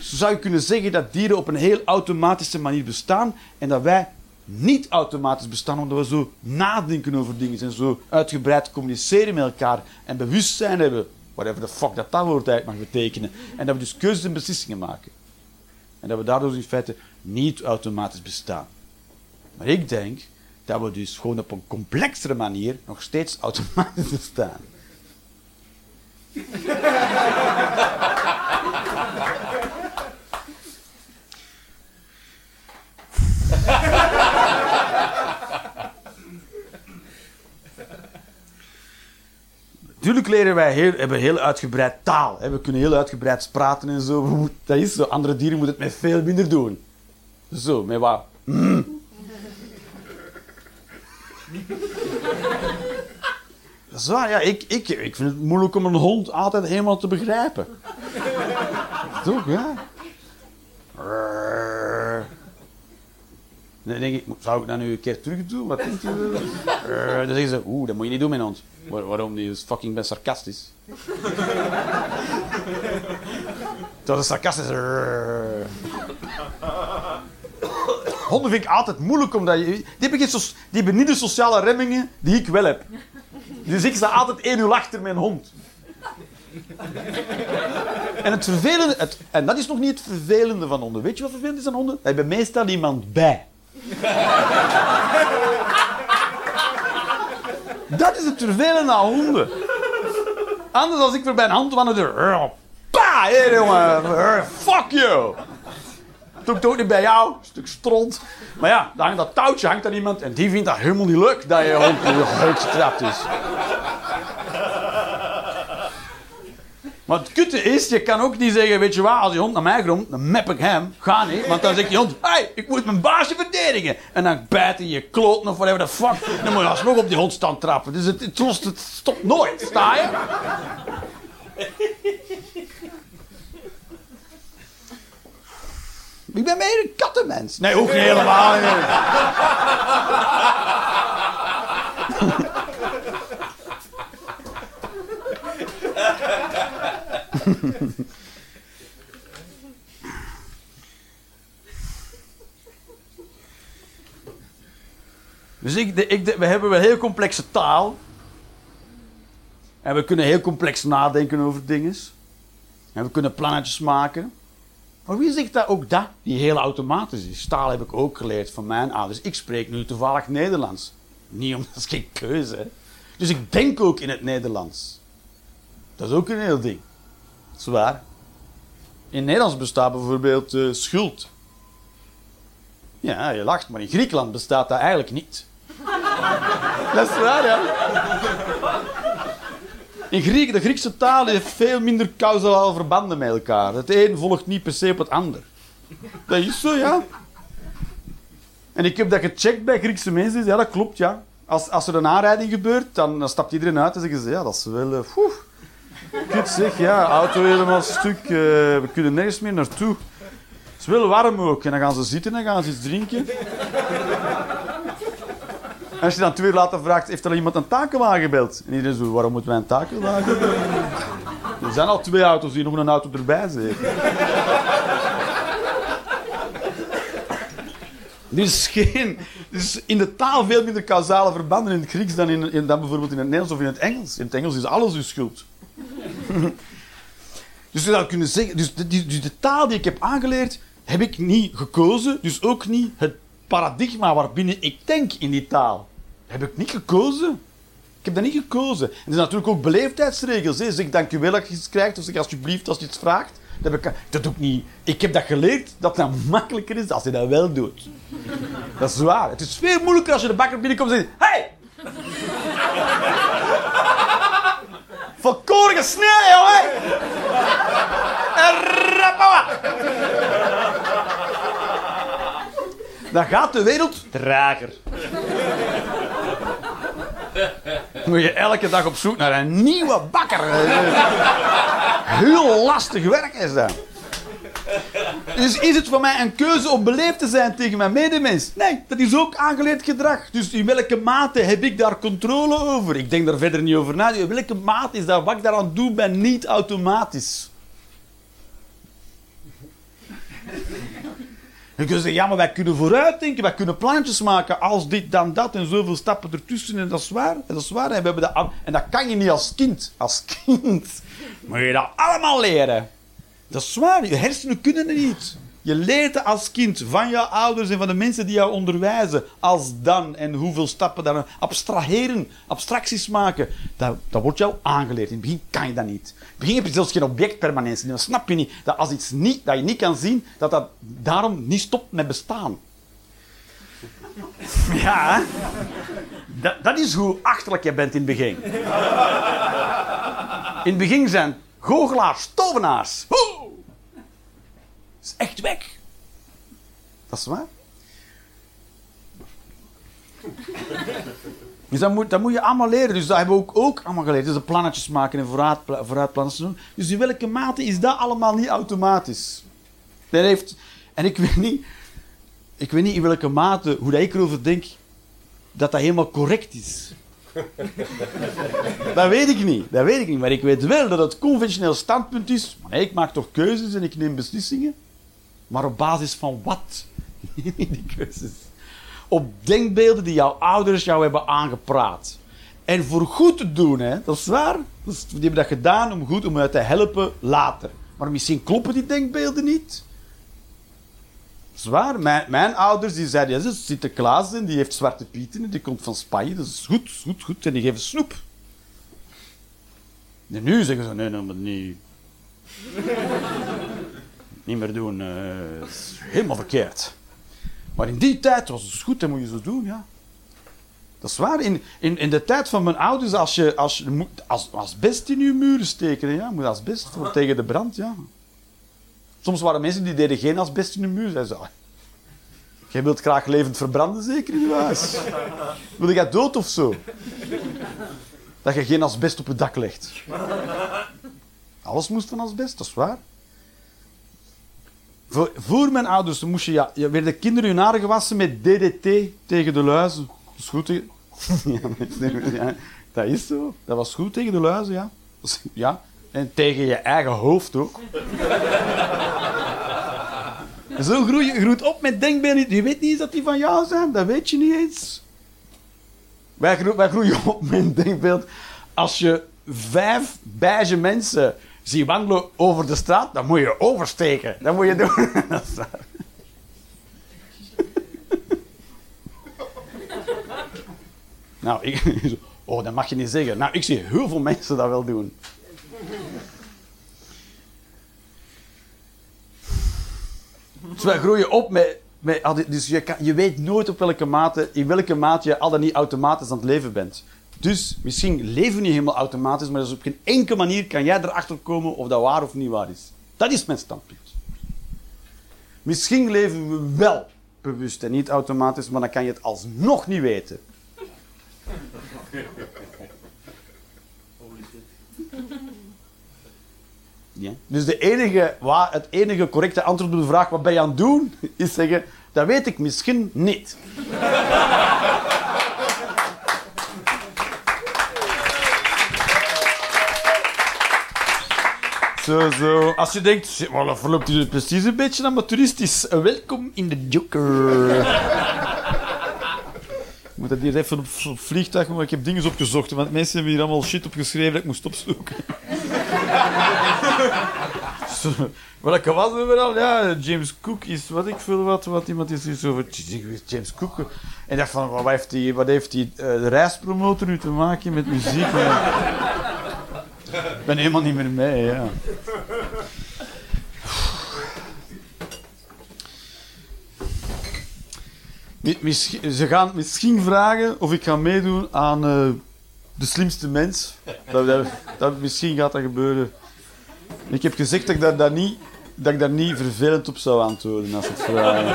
zo zou je kunnen zeggen dat dieren op een heel automatische manier bestaan en dat wij niet automatisch bestaan omdat we zo nadenken over dingen en zo uitgebreid communiceren met elkaar en bewustzijn hebben, whatever the fuck dat dat woord eigenlijk mag betekenen, en dat we dus keuzes en beslissingen maken. En dat we daardoor in feite niet automatisch bestaan. Maar ik denk dat we dus gewoon op een complexere manier nog steeds automatisch bestaan. Natuurlijk leren wij heel, hebben heel uitgebreid taal. We kunnen heel uitgebreid praten en zo. Dat is zo. Andere dieren moeten het met veel minder doen. Zo, met wat. Mm. Dat is waar, ja. Ik, ik, ik vind het moeilijk om een hond altijd helemaal te begrijpen. Toch, ja. Dan denk ik, zou ik dat nu een keer terug doen? Wat denk je? Rrrr. Dan zeggen ze, oeh, dat moet je niet doen met hond. Waar- waarom? Die is fucking ben sarcastisch. Dat is sarcastisch. Honden vind ik altijd moeilijk, omdat je... Die hebben, die niet de sociale remmingen die ik wel heb. Dus ik sta altijd 1 uur achter mijn hond. En het vervelende... Het, en dat is nog niet het vervelende van honden. Weet je wat vervelend is aan honden? Daar hebben meestal iemand bij. Dat is het vervelende aan honden. Anders als ik voorbij een hand wandelde... Pa! Hé, jongen. Fuck you! Doe ik ook niet bij jou. Stuk stront. Maar ja, dan hangt dat touwtje hangt aan iemand en die vindt dat helemaal niet leuk dat je hond huid getrapt is. Maar het kutte is, je kan ook niet zeggen, weet je wat, als je hond naar mij komt, dan map ik hem. Ga niet, want dan zegt die hond, hey, ik moet mijn baasje verdedigen. En dan bijt hij je kloot of whatever the fuck. Dan moet je alsnog op die hond staan trappen. Dus het, het, het stopt nooit, sta je? Ik ben meer een kattenmens. Nee, ook niet helemaal Dus ik, we hebben wel heel complexe taal. En we kunnen heel complex nadenken over dingen. En we kunnen plannetjes maken. Maar wie zegt dat ook dat die heel automatisch is? Taal heb ik ook geleerd van mijn ouders. Ik spreek nu toevallig Nederlands. Niet omdat dat is geen keuze. Hè. Dus ik denk ook in het Nederlands. Dat is ook een heel ding. Dat is waar. In Nederlands bestaat bijvoorbeeld eh, schuld. Ja, je lacht, maar in Griekenland bestaat dat eigenlijk niet. dat is waar, ja. In Griek, de Griekse taal heeft veel minder causale verbanden met elkaar. Het een volgt niet per se op het ander. Dat is zo, ja. En ik heb dat gecheckt bij Griekse mensen. Ja, dat klopt, ja. Als, als er een aanrijding gebeurt, dan, dan stapt iedereen uit en zeggen ze... Ja, dat is wel... Uh, Kut zeg, ja. Auto helemaal stuk. eh, we kunnen nergens meer naartoe. Het is wel warm ook. En dan gaan ze zitten en gaan ze iets drinken. En als je dan twee uur later vraagt, heeft er iemand een takenwagen gebeld? En iedereen zo, waarom moeten wij een takenwagen bellen? Er zijn al twee auto's die nog een auto erbij zitten. Is geen... Is in de taal veel minder causale verbanden in het Grieks dan, in, in- dan bijvoorbeeld in het Nederlands of in het Engels. In het Engels is alles uw schuld. dus je zou kunnen zeggen... Dus de, taal die ik heb aangeleerd, heb ik niet gekozen. Dus ook niet het paradigma waarbinnen ik denk in die taal. Heb ik niet gekozen. Ik heb dat niet gekozen. En er zijn natuurlijk ook beleefdheidsregels. Hè. Zeg wel als je iets krijgt, of zeg alsjeblieft als je iets vraagt. Dat, heb ik, dat doe ik niet. Ik heb dat geleerd dat dat makkelijker is als je dat wel doet. Dat is waar. Het is veel moeilijker als je de bakker binnenkomt en zegt: Hey! Volkoren snel, jongen! Dan gaat de wereld trager. Moet je elke dag op zoek naar een nieuwe bakker. Heel lastig werk is dat. Dus is het voor mij een keuze om beleefd te zijn tegen mijn medemens? Nee, dat is ook aangeleerd gedrag. Dus in welke mate heb ik daar controle over? Ik denk daar verder niet over na. In welke mate is dat wat ik daaraan doe, ben niet automatisch. Je kunt zeggen, ja, maar wij kunnen vooruitdenken, wij kunnen plantjes maken als dit, dan dat en zoveel stappen ertussen. En dat is waar, en dat is waar. En, we hebben dat, en dat kan je niet als kind. Als kind moet je dat allemaal leren. Dat is waar, je hersenen kunnen het niet. Je leert als kind van je ouders en van de mensen die jou onderwijzen. Als dan en hoeveel stappen dan. Abstraheren, abstracties maken. Dat, dat wordt jou aangeleerd. In het begin kan je dat niet. In het begin heb je zelfs geen objectpermanentie. Dan snap je niet dat als iets niet, dat je niet kan zien, dat dat daarom niet stopt met bestaan. Ja, dat, dat is hoe achterlijk je bent in het begin. In het begin zijn goochelaars, tovenaars. Dat is echt weg. Dat is waar. Dus dat moet, dat moet je allemaal leren. Dus dat hebben we ook, ook allemaal geleerd. Dus de plannetjes maken en vooruit, vooruitplannen doen. Dus in welke mate is dat allemaal niet automatisch? Dat heeft, en ik weet niet, ik weet niet in welke mate, hoe dat ik erover denk, dat dat helemaal correct is. dat weet ik niet. Dat weet ik niet. Maar ik weet wel dat het conventioneel standpunt is. Maar ik maak toch keuzes en ik neem beslissingen. Maar op basis van wat? die keuzes. Op denkbeelden die jouw ouders jou hebben aangepraat. En voor goed te doen, hè? dat is waar. Die hebben dat gedaan om goed om je te helpen later. Maar misschien kloppen die denkbeelden niet. Dat is waar. Mijn, mijn ouders die zeiden, ja, Sinterklaas en die heeft zwarte pieten en die komt van Spanje. Dat is goed, goed, goed. En die geven snoep. En nu zeggen ze, nee, nee, maar niet. niet meer doen. is helemaal verkeerd. Maar in die tijd was het goed, dat moet je zo doen, ja. Dat is waar. In, in, in de tijd van mijn ouders, als je, als als, als best in je muren steken, ja, moet als best voor tegen de brand, ja. Soms waren mensen die deden geen asbest in hun muur. Zeiden ze, "Ah, jij wilt graag levend verbranden, zeker in je huis? Wil jij dood of zo? Dat je geen asbest op je dak legt. Alles moest van asbest, dat is waar. Voor, voor mijn ouders moest je, ja, je werden kinderen hun haren gewassen met DDT tegen de luizen. Dat is goed tegen... dat is zo. Dat was goed tegen de luizen, ja. Ja. En tegen je eigen hoofd ook. Zo groei groeit op met denkbeelden. Je weet niet eens dat die van jou zijn. Dat weet je niet eens. Wij, gro- wij groeien op met denkbeeld. Als je vijf beige mensen ziet wandelen over de straat, dan moet je oversteken. Dat moet je doen. Nou, ik, oh, dat mag je niet zeggen. Nou, ik zie heel veel mensen dat wel doen. Dus wij groeien op met... met die- dus je, je weet nooit op welke mate, in welke mate je al dan niet automatisch aan het leven bent. Dus misschien leven we niet helemaal automatisch, maar dus op geen enkele manier kan jij erachter komen of dat waar of niet waar is. Dat is mijn standpunt. Misschien leven we wel bewust en niet automatisch, maar dan kan je het alsnog niet weten. Ja. Dus de enige, wa- het enige correcte antwoord op de vraag wat ben je aan het doen, is zeggen, dat weet ik misschien niet. Zo, zo. Als je denkt, "Shit, maar dat verloopt hier precies een beetje amateuristisch. Welkom in de Joker. Ik moet dat hier even op vliegtuig, maar ik heb dingen opgezocht. Want mensen hebben hier allemaal shit opgeschreven dat ik moest opzoeken. Welke was weer al? Ja, James Cook is wat ik veel wat, wat iemand is iets over James Cook. En dacht van, wat heeft die, wat heeft die eh, de reispromotor nu te maken met muziek? Ik ben helemaal niet meer mee, ja. Mi- misschien- Ze gaan misschien vragen of ik ga meedoen aan eh, de slimste mens. Dat, dat- misschien gaat dat gebeuren. Ik heb gezegd dat ik daar, daar niet, dat ik daar niet vervelend op zou antwoorden als het vragen.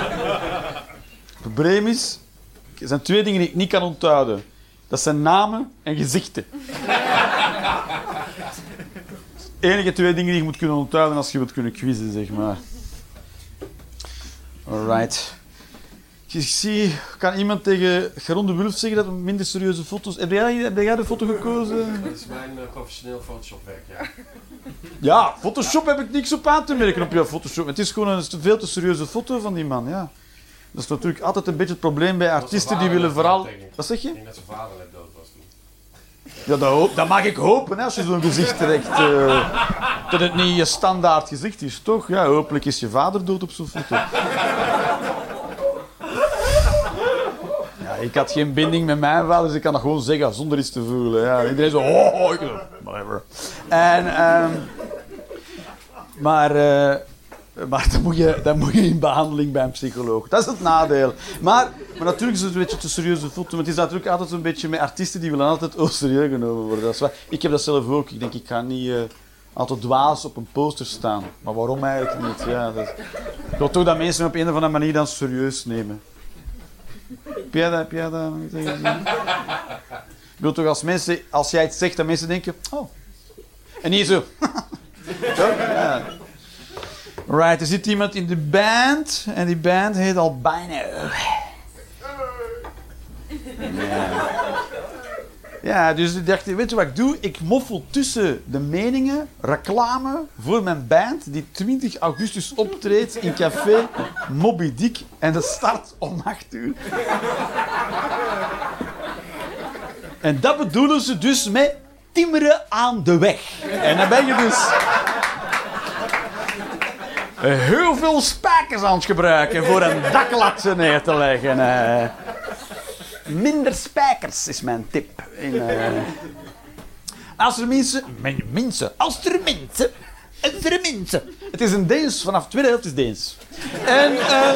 Het probleem is, er zijn twee dingen die ik niet kan onthouden. Dat zijn namen en gezichten. De enige twee dingen die je moet kunnen onthouden als je wilt kunnen quizzen, zeg maar. Alright. Ik zie, kan iemand tegen Geron de Wulf zeggen dat we minder serieuze foto's... Heb jij, heb jij de foto gekozen? Dat is mijn eh, professioneel Photoshop-werk, ja. Ja, Photoshop heb ik niks op aan te merken op jouw Photoshop. Het is gewoon een veel te serieuze foto van die man, ja. Dat is natuurlijk altijd een beetje het probleem bij artiesten die willen vooral... Wat zeg je? Ik denk dat zijn vader net dood was toen. Ja, dat, hoop- dat mag ik hopen, hè, als je zo'n gezicht trekt. eh, dat het niet je standaard gezicht is, toch? Ja, hopelijk is je vader dood op zo'n foto. Ik had geen binding met mijn vader, dus ik kan dat gewoon zeggen zonder iets te voelen. Ja, iedereen zo, oh, oh, ik, whatever. En, ehm, maar, eh, maar dan moet, je, dan moet je in behandeling bij een psycholoog. Dat is het nadeel. Maar, maar natuurlijk is het een beetje te serieuze foto. Maar het is natuurlijk altijd een beetje met artiesten die willen altijd oh, serieus genomen worden. Dat is. Ik heb dat zelf ook. Ik denk, ik ga niet eh, altijd dwaas op een poster staan. Maar waarom eigenlijk niet? Ja, dat, ik wil toch dat mensen me op een of andere manier dan serieus nemen. Heb jij dat? Heb jij dat? nog niet tegen gezien? Ik wil toch als mensen, als jij het zegt, dat mensen denken, oh. En niet zo. Zo? Ja. Right, er zit iemand in de band en die band heet Albino. Ja. Ja, dus ik dacht, weet je wat ik doe? Ik moffel tussen de meningen reclame voor mijn band die 20 augustus optreedt in café Moby Dick en de start om 8 uur. En dat bedoelen ze dus met timmeren aan de weg. En dan ben je dus heel veel spijkers aan het gebruiken voor een daklat neer te leggen. Minder spijkers is mijn tip. In, eh. Als er mensen... men- Mensen. Als er mensen... Er. Het is een Deens. Vanaf de tweede helft is Deens. En... eh,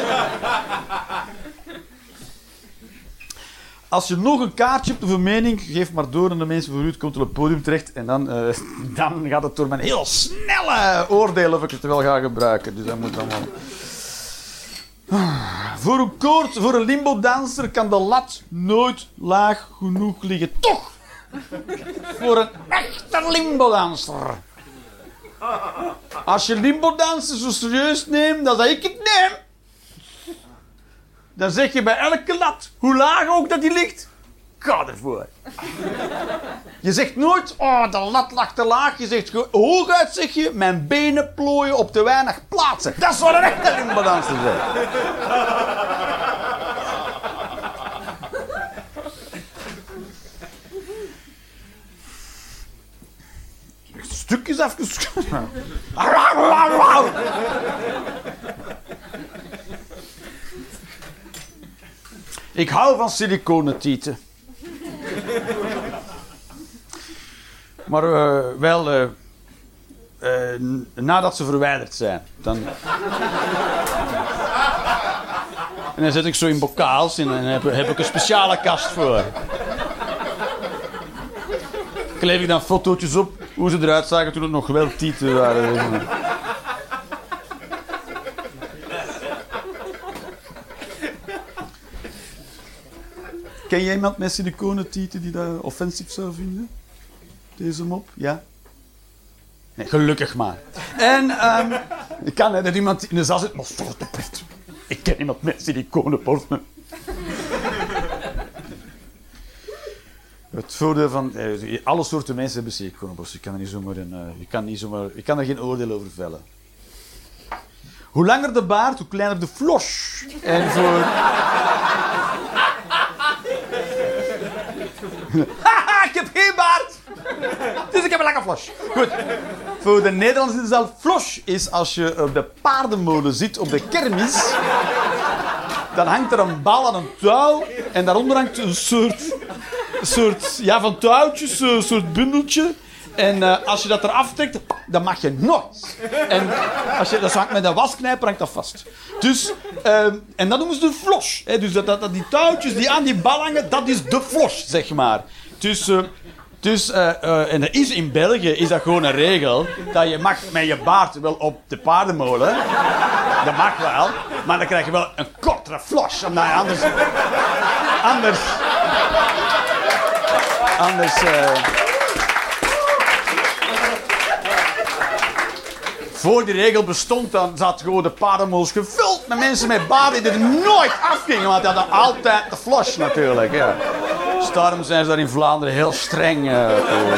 Als je nog een kaartje hebt of een mening, geef maar door aan de mensen voor u. Komt op het podium terecht. En dan, eh, dan gaat het door mijn heel snelle oordeel of ik het wel ga gebruiken. Dus dat moet wel... Voor een koord, voor een limbo-danser kan de lat nooit laag genoeg liggen. Toch! Voor een echte limbo-danser. Als je limbo-danser zo serieus neemt, zeg ik het neem. Dan zeg je bij elke lat, hoe laag ook dat die ligt, ga ervoor. Je zegt nooit, oh, de lat lag te laag. Je zegt hooguit zeg je, mijn benen plooien op te weinig plaatsen. Dat is wat een echte limbadanser zegt. Stukjes afgeschoten. Ik hou van siliconentieten. Maar eh, wel eh, eh, nadat ze verwijderd zijn. Dan... En dan zet ik zo in bokaals en dan heb, heb ik een speciale kast voor. Kleef ik dan fotootjes op hoe ze eruit zagen toen het nog wel tieten waren. Ken jij iemand met siliconentieten die dat offensief zou vinden? Deze mop? Ja? Nee, gelukkig maar. En ehm ik kan hè, dat iemand in de zaal zit, maar de pret. Ik ken iemand met siliconenborsten. Het voordeel van... eh, alle soorten mensen hebben siliconenborsten. Je kan er niet zomaar een, eh, je kan niet zomaar, je kan er geen oordeel over vellen. Hoe langer de baard, hoe kleiner de flos. En voor... Haha, ik heb geen baard! Dus ik heb een lange flos. Goed. Voor de Nederlanders is flos is als je op de paardenmolen zit op de kermis. Dan hangt er een bal aan een touw en daaronder hangt een soort, soort ja, van touwtjes, een soort bundeltje. En eh, als je dat eraf trekt, dan mag je nooit. En als je dat hangt met een wasknijper, hangt dat vast. Dus, ehm, en dat noemen ze de flos. Dus dat, dat, die touwtjes die aan die bal hangen, dat is de flos, zeg maar. Dus, eh, dus eh, en dat is in België is dat gewoon een regel, dat je mag met je baard wel op de paardenmolen. Dat mag wel, maar dan krijg je wel een kortere flos, omdat je anders... Anders... Anders... Voor die regel bestond, dan zat gewoon de paardenmols gevuld met mensen met baden die er nooit afgingen, want die hadden altijd de flush natuurlijk. Ja. Zijn ze daar in Vlaanderen heel streng. eh, voor.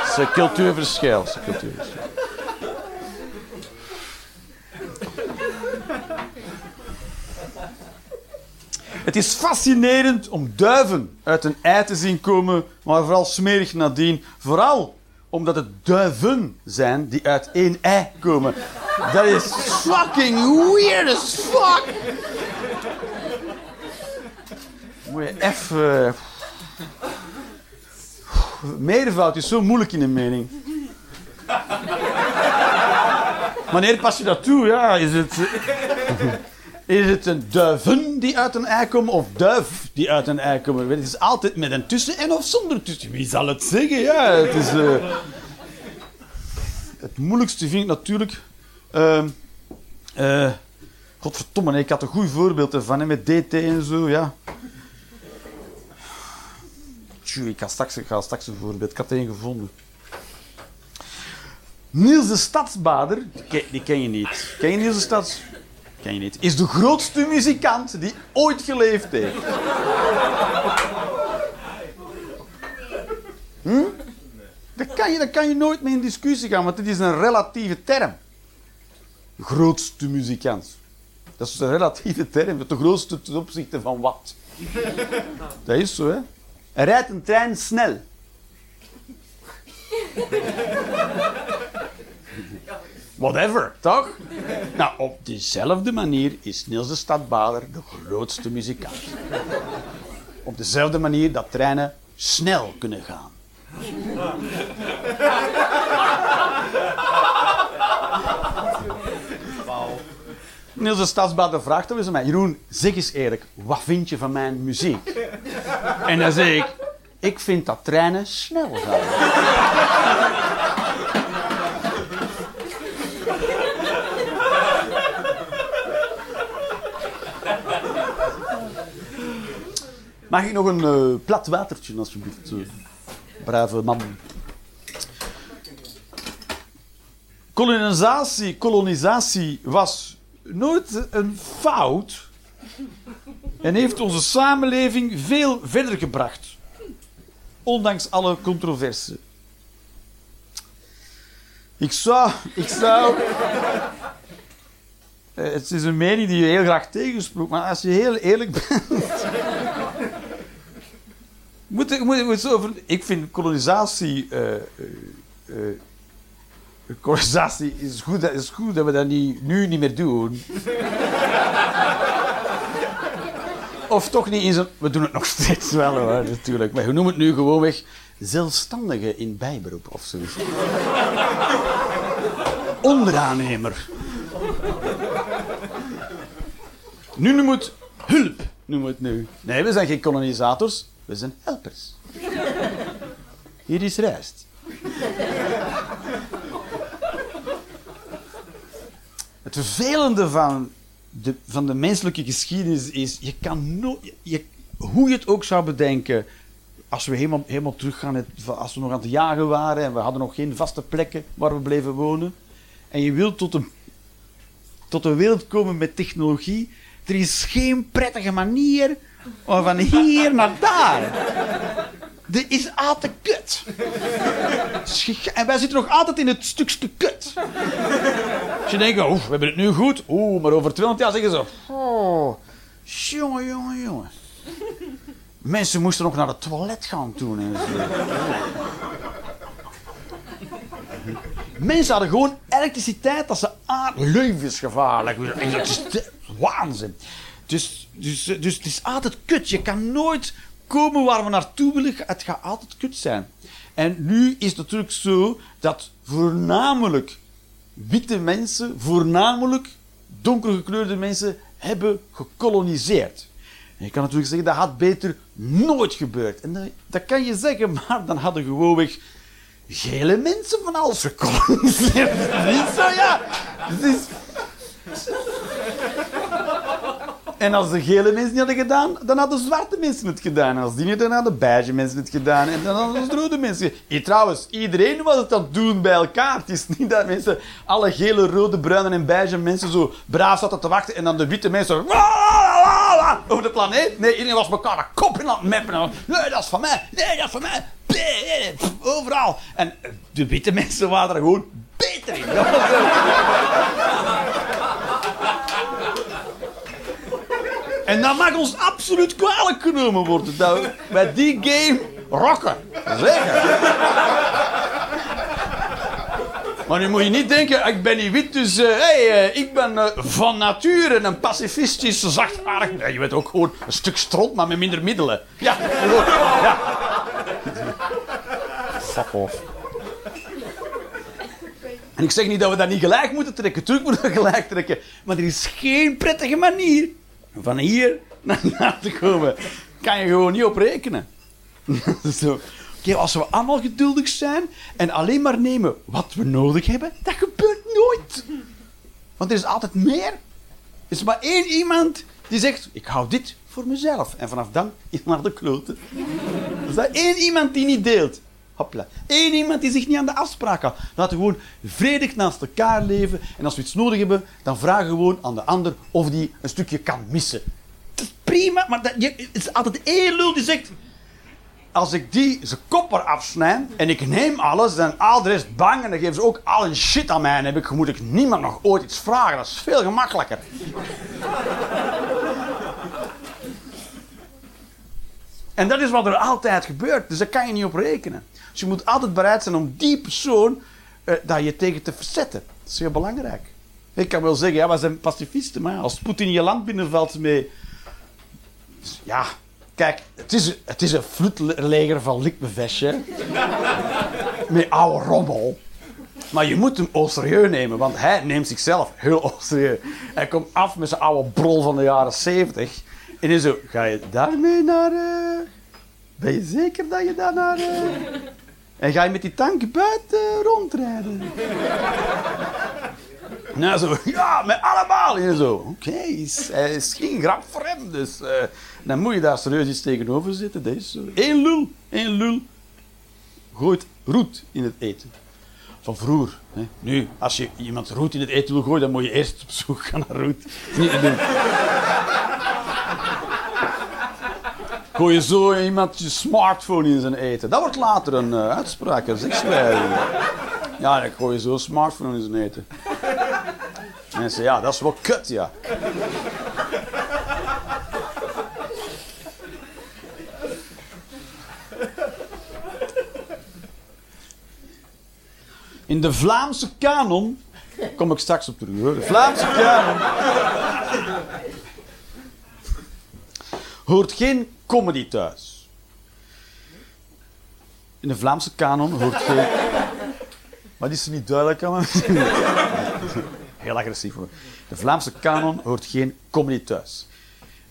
Het is een cultuurverschil. Het is fascinerend om duiven uit een ei te zien komen, maar vooral smerig nadien. Vooral omdat het duiven zijn die uit één ei komen. Dat is fucking weird as fuck. Moet je even... Meervoud is zo moeilijk in een mening. Wanneer pas je dat toe? Ja, is het... Is het een duiven die uit een ei komen of duif die uit een ei komen? Het is altijd met een tussen en of zonder tussen. Wie zal het zeggen? Ja, het is... eh, Het moeilijkste vind ik natuurlijk... ehm eh, godverdomme, ik had een goed voorbeeld ervan, met DT en zo, ja. Ik ga straks, ga straks een voorbeeld. Ik had één gevonden. Niels de Stadsbader, die ken, die ken je niet. Ken je Niels de Stads... Ken je. Is de grootste muzikant die ooit geleefd heeft. Hm? Dat kan, je, kan je nooit mee in discussie gaan, want dit is een relatieve term. Grootste muzikant. Dat is een relatieve term. De grootste ten opzichte van wat? Dat is zo, hè? Er rijdt een trein snel. Whatever, toch? Nou, op dezelfde manier is Niels de Stadbader de grootste muzikant. Op dezelfde manier dat treinen snel kunnen gaan. Niels de Stadsbader vraagt dan eens aan mij: Jeroen, zeg eens eerlijk, wat vind je van mijn muziek? En dan zeg ik: Ik vind dat treinen snel gaan. Mag ik nog een eh, plat watertje, alsjeblieft? eh, brave man. Kolonisatie, kolonisatie was nooit een fout en heeft onze samenleving veel verder gebracht. Ondanks alle controverse. Ik zou... Ik zou... Eh, Het is een mening die je heel graag tegenspreekt, maar als je heel eerlijk bent... Moet, ik- moet, moet zo over, ik vind kolonisatie. eh, kolonisatie is goed, dat is goed dat we dat niet, nu niet meer doen. of toch niet in zo'n. We doen het nog steeds wel hoor, natuurlijk. Maar we noemen het nu gewoonweg zelfstandige in bijberoep of zoiets. Onderaannemer. Nu noemen we het hulp, noemen we het nu. Nee, we zijn geen kolonisators, we zijn helpers. Hier is rijst. Het vervelende van de, van de menselijke geschiedenis is, je kan nooit, je, hoe je het ook zou bedenken, als we helemaal, helemaal teruggaan, als we nog aan het jagen waren en we hadden nog geen vaste plekken waar we bleven wonen, en je wilt tot een, tot een wereld komen met technologie, er is geen prettige manier om van hier naar daar. Dit is altijd kut. En wij zitten nog altijd in het stukje kut. Als je denkt, oeh, we hebben het nu goed. Oeh, maar over 200 jaar zeggen ze... Oh, jongen, jongen, jongen. Mensen moesten nog naar het toilet gaan toen. Mensen hadden gewoon elektriciteit dat ze aan... Levensgevaarlijk. Elektriciteit, Waanzin. Dus, dus, dus het is altijd kut. Je kan nooit komen waar we naartoe willen. Het gaat altijd kut zijn. En nu is het natuurlijk zo dat voornamelijk witte mensen, voornamelijk donkergekleurde mensen, hebben gekoloniseerd. Je kan natuurlijk zeggen, dat had beter nooit gebeurd. En dat, kan je zeggen, maar dan hadden gewoonweg gele mensen van alles gekoloniseerd. Niet zo, ja. Is... En als de gele mensen niet hadden gedaan, dan hadden de zwarte mensen het gedaan. En als die niet, dan hadden de beige mensen het gedaan. En dan hadden de rode mensen. Hier, trouwens, iedereen was het het doen bij elkaar. Het is niet dat mensen, alle gele, rode, bruine en beige mensen zo braaf zaten te wachten. En dan de witte mensen over de planeet. Nee, iedereen was elkaar de kop in aan het meppen. Nee, dat is van mij. Nee, dat is van mij. Overal. En de witte mensen waren er gewoon beter. Dat was, En dat mag ons absoluut kwalijk genomen worden. Dat we bij die game rocken. Zeker. Maar nu moet je niet denken, ik ben niet wit, dus uh, hey, uh, ik ben uh, van nature een pacifistisch, zachtaardig... Nee, je bent ook gewoon een stuk stront, maar met minder middelen. Ja, ja. Fuck off. En ik zeg niet dat we dat niet gelijk moeten trekken. Terug moeten we gelijk trekken. Maar er is geen prettige manier van hier naar daar te komen. Kan je gewoon niet op rekenen. Zo. Als we allemaal geduldig zijn en alleen maar nemen wat we nodig hebben, dat gebeurt nooit. Want er is altijd meer. Er is maar één iemand die zegt, ik hou dit voor mezelf. En vanaf dan is naar de kloten. Er is dat één iemand die niet deelt. Eén iemand die zich niet aan de afspraak houdt. Laten we gewoon vredig naast elkaar leven. En als we iets nodig hebben, dan vragen we gewoon aan de ander of die een stukje kan missen. Dat is prima, maar dat, je, het is altijd één lul die zegt... Als ik die zijn kop eraf afsnijd en ik neem alles, dan al de rest bang en dan geven ze ook al een shit aan mij en heb ik, moet ik niemand nog ooit iets vragen. Dat is veel gemakkelijker. En dat is wat er altijd gebeurt. Dus daar kan je niet op rekenen. Dus je moet altijd bereid zijn om die persoon uh, daar je tegen te verzetten. Dat is heel belangrijk. Ik kan wel zeggen, ja, we zijn pacifisten, maar als Poetin je land binnenvalt mee... Ja, kijk, het is, het is een vloedleger van likmevestje. met oude rommel. Maar je moet hem au serieus nemen, want hij neemt zichzelf heel au serieus. Hij komt af met zijn oude brol van de jaren 70. En is zo, ga je daarmee naar... Uh... Ben je zeker dat je daar naar... Uh... En ga je met die tank buiten rondrijden? nou zo, ja, met allemaal. En zo, oké, okay, hij is geen grap voor hem. Dus uh, dan moet je daar serieus iets tegenover zitten. Dat is zo. Eén lul, één lul. Gooit roet in het eten. Van vroeger. Hè. Nu, als je iemand roet in het eten wil gooien, dan moet je eerst op zoek gaan naar roet. Is niet te doen. Gooi je zo iemand je smartphone in zijn eten. Dat wordt later een uh, uitspraak, een sekswijzing. Ja, dan gooi je zo smartphone in zijn eten. Mensen, ja, dat is wel kut, ja. In de Vlaamse kanon, kom ik straks op terug hoor. De Vlaamse kanon hoort geen comedy thuis. In de Vlaamse kanon hoort geen. Maar die is er niet duidelijk aan. Heel agressief hoor. De Vlaamse kanon hoort geen comedy thuis.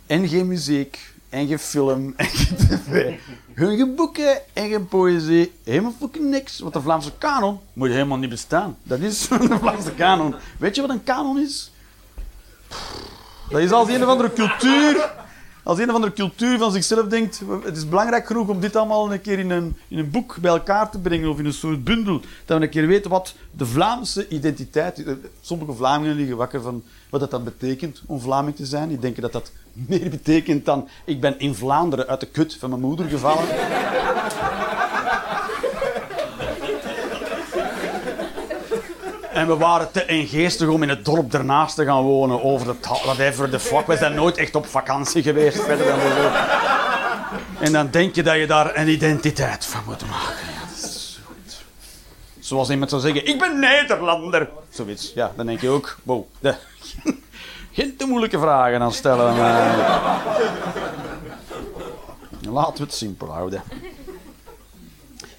En geen muziek, en geen film, en geen tv. Geen boeken en geen poëzie. Helemaal fucking niks. Want de Vlaamse kanon moet helemaal niet bestaan. Dat is de Vlaamse kanon. Weet je wat een kanon is? Dat is als een of andere cultuur als een of andere cultuur van zichzelf denkt, het is belangrijk genoeg om dit allemaal een keer in een, in een boek bij elkaar te brengen of in een soort bundel, dat we een keer weten wat de Vlaamse identiteit is. Sommige Vlamingen liggen wakker van wat dat dan betekent om Vlaming te zijn. Die denken dat dat meer betekent dan ik ben in Vlaanderen uit de kut van mijn moeder gevallen. En we waren te engeestig om in het dorp ernaast te gaan wonen. Over de whatever the fuck. We zijn nooit echt op vakantie geweest. En dan denk je dat je daar een identiteit van moet maken. Ja. Zoals iemand zou zeggen, ik ben Nederlander. Zoiets. Ja, dan denk je ook, wow. De, geen te moeilijke vragen aan stellen. Maar... Laten we het simpel houden.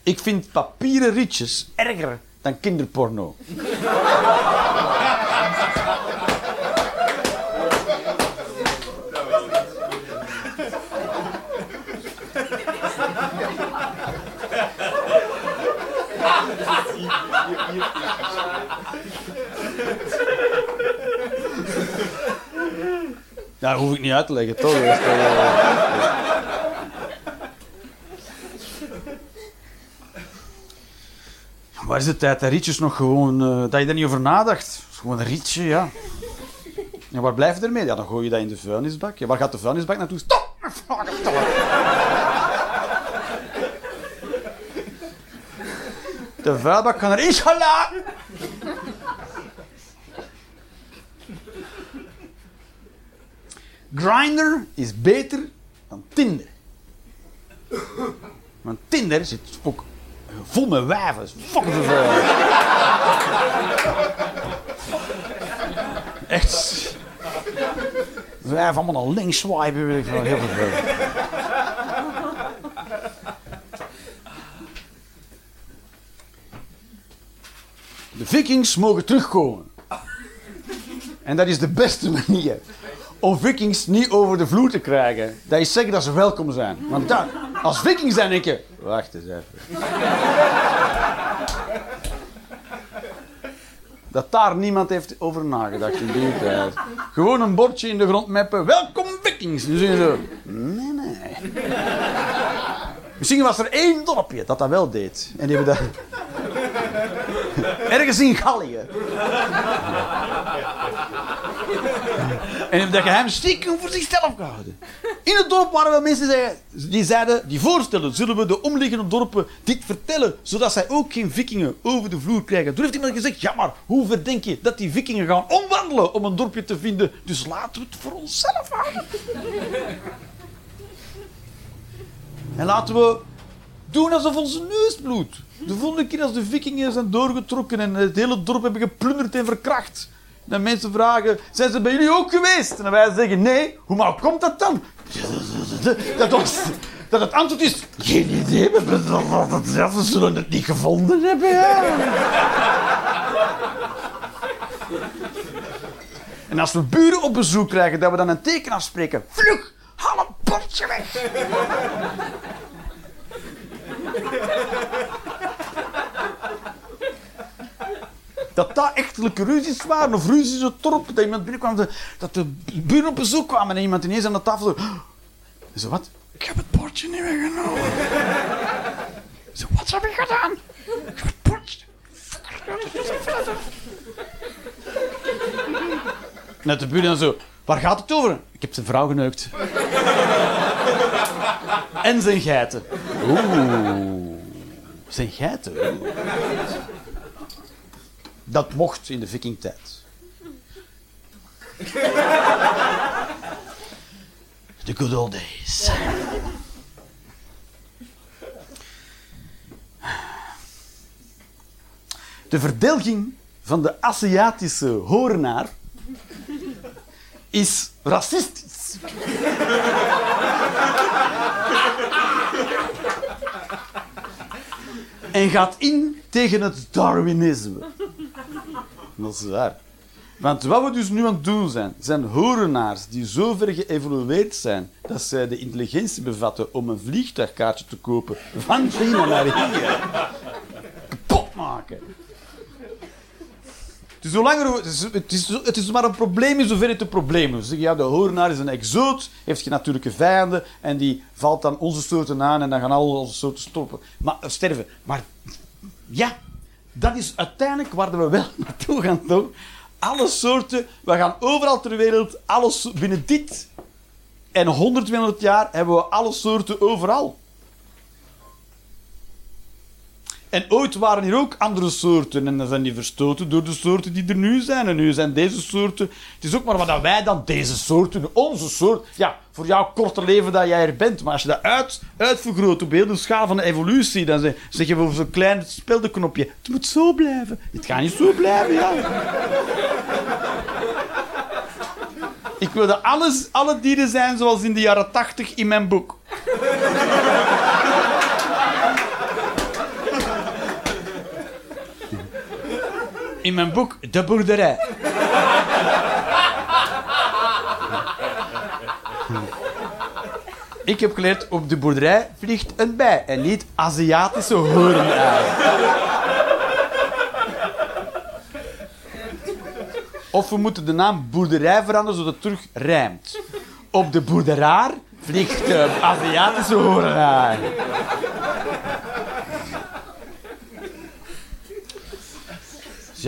Ik vind papieren rietjes erger dan kinderporno. Dat hoef ik niet uit te leggen, toch? Waar is de tijd dat rietjes nog gewoon... eh, dat je er niet over nadacht? Gewoon een rietje, ja. En waar blijf je ermee? Ja, dan gooi je dat in de vuilnisbak. Ja, waar gaat de vuilnisbak naartoe? Stop! De vuilbak kan erin gelaten. Grindr is beter dan Tinder. Want Tinder zit ook vol met. Fucking veel. Echt. Wijven allemaal naar links swipen. Ik. Heel veel. De vikings mogen terugkomen. En dat is de beste manier om vikings niet over de vloer te krijgen. Dat is zeggen dat ze welkom zijn. Want dan, als vikings zijn, denk je... Wacht eens even. Dat daar niemand heeft over nagedacht in die tijd. Gewoon een bordje in de grond meppen. Welkom vikings. Dus je zo... Nee, nee. Misschien was er één dorpje dat dat wel deed. En die hebben dat... Ergens in Gallië. En hebben dat geheim stiekem voor zichzelf gehouden. In het dorp waren wel mensen die zeiden- die voorstellen, zullen we de omliggende dorpen dit vertellen, zodat zij ook geen vikingen over de vloer krijgen. Toen heeft iemand gezegd, ja maar hoe ver denk je dat die vikingen gaan omwandelen om een dorpje te vinden? Dus laten we het voor onszelf houden. En laten we doen alsof onze neus bloedt. De volgende keer als de vikingen zijn doorgetrokken en het hele dorp hebben geplunderd en verkracht. En mensen vragen, zijn ze bij jullie ook geweest? En wij zeggen, nee. Hoe maar komt dat dan? Dat, ons, dat het antwoord is, geen idee. We, zullen het niet gevonden hebben. En als we buren op bezoek krijgen, dat we dan een teken afspreken. Vlug, haal een bordje weg. Dat dat echtelijke ruzies waren, of ruzies op het dorp, dat iemand binnenkwam, dat de buren op bezoek kwamen en iemand ineens aan de tafel zo... En zo, wat? Ik heb het bordje niet meegenomen. Zo, wat heb ik gedaan? Ik heb het bordje... Net de buren zo, waar gaat het over? Ik heb zijn vrouw geneukt. en zijn geiten. Oeh, zijn geiten. oeh. Dat mocht in de vikingtijd. The good old days. De verdelging van de Aziatische horenaar is racistisch. en gaat in tegen het Darwinisme. Dat is. Want wat we dus nu aan het doen zijn, zijn horenaars die zo ver geëvolueerd zijn dat zij de intelligentie bevatten om een vliegtuigkaartje te kopen van China naar hier. Kapot maken. Dus zolang het, is, het, is, het is maar een probleem in zover het een probleem is. Ja, de horenaar is een exoot, heeft geen natuurlijke vijanden en die valt dan onze soorten aan en dan gaan al onze soorten stoppen. Maar, eh, sterven. Maar ja, dat is uiteindelijk waar we wel naartoe gaan, toch? Alle soorten, we gaan overal ter wereld, alles binnen dit en 100, 200 jaar hebben we alle soorten overal. En ooit waren hier ook andere soorten en dan zijn die verstoten door de soorten die er nu zijn. En nu zijn deze soorten... Het is ook maar wat wij dan, deze soorten, onze soort... Ja, voor jouw korte leven dat jij er bent. Maar als je dat uit, uitvergroot op heel de schaal van de evolutie, dan zeg, je voor zo'n klein speldenknopje, het moet zo blijven. Het gaat niet zo blijven, ja. Ik wil dat alles, alle dieren zijn zoals in de jaren tachtig in mijn boek. In mijn boek De Boerderij. Ik heb geleerd, op de boerderij vliegt een bij en niet Aziatische hoornui. Of we moeten de naam boerderij veranderen zodat het terug rijmt. Op de boerderaar vliegt de Aziatische horenaar.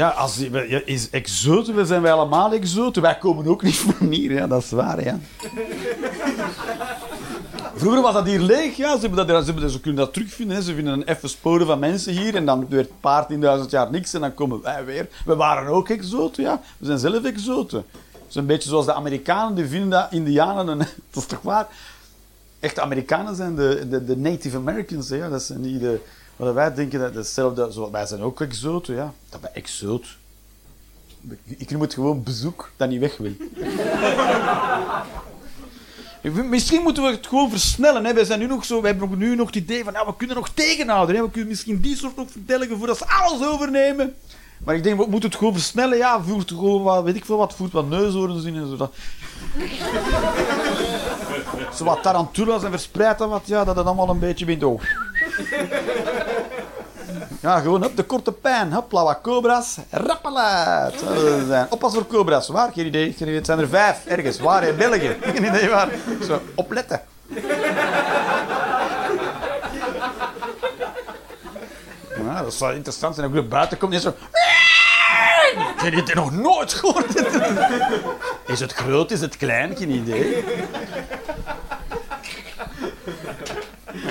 Ja, als, ja, is exoten, we zijn wij allemaal exoten. Wij komen ook niet van hier, ja, dat is waar, ja. Vroeger was dat hier leeg, ja. Ze, hebben dat, ze, hebben, ze kunnen dat terugvinden. Hè. Ze vinden een effe sporen van mensen hier en dan werd een paar tienduizend jaar niks en dan komen wij weer. We waren ook exoten, ja. We zijn zelf exoten. Het is een beetje zoals de Amerikanen, die vinden dat Indianen... Een, dat is toch waar? Echte Amerikanen zijn de, de, de Native Americans, ja. Dat zijn niet de... Wat wij denken, dat hetzelfde... Zo, wij zijn ook exoten, ja. Dat ben exoot. Ik noem het gewoon bezoek dat niet weg wil. Misschien moeten we het gewoon versnellen. Hè. Wij zijn nu nog zo, we hebben nu nog het idee van, we kunnen nog tegenhouden. Hè. We kunnen misschien die soort nog vertellen voordat ze alles overnemen. Maar ik denk, we moeten het gewoon versnellen. Ja, voert gewoon wat, weet ik veel wat, voert wat neushoorns in en zo. Dat... zo wat tarantulas en verspreidt dat wat, ja, dat het allemaal een beetje bent. Ja, gewoon op de korte pijn. Hopla, wat cobra's. Oppas voor cobra's. Waar? Geen idee. Geen idee. Het zijn er vijf. Ergens. Waar? In België. Geen idee waar. Zo, opletten. Ja, dat zou interessant zijn. Als ik buiten kom en zo... Heb je dit nog nooit gehoord? Is het groot? Is het klein? Geen idee.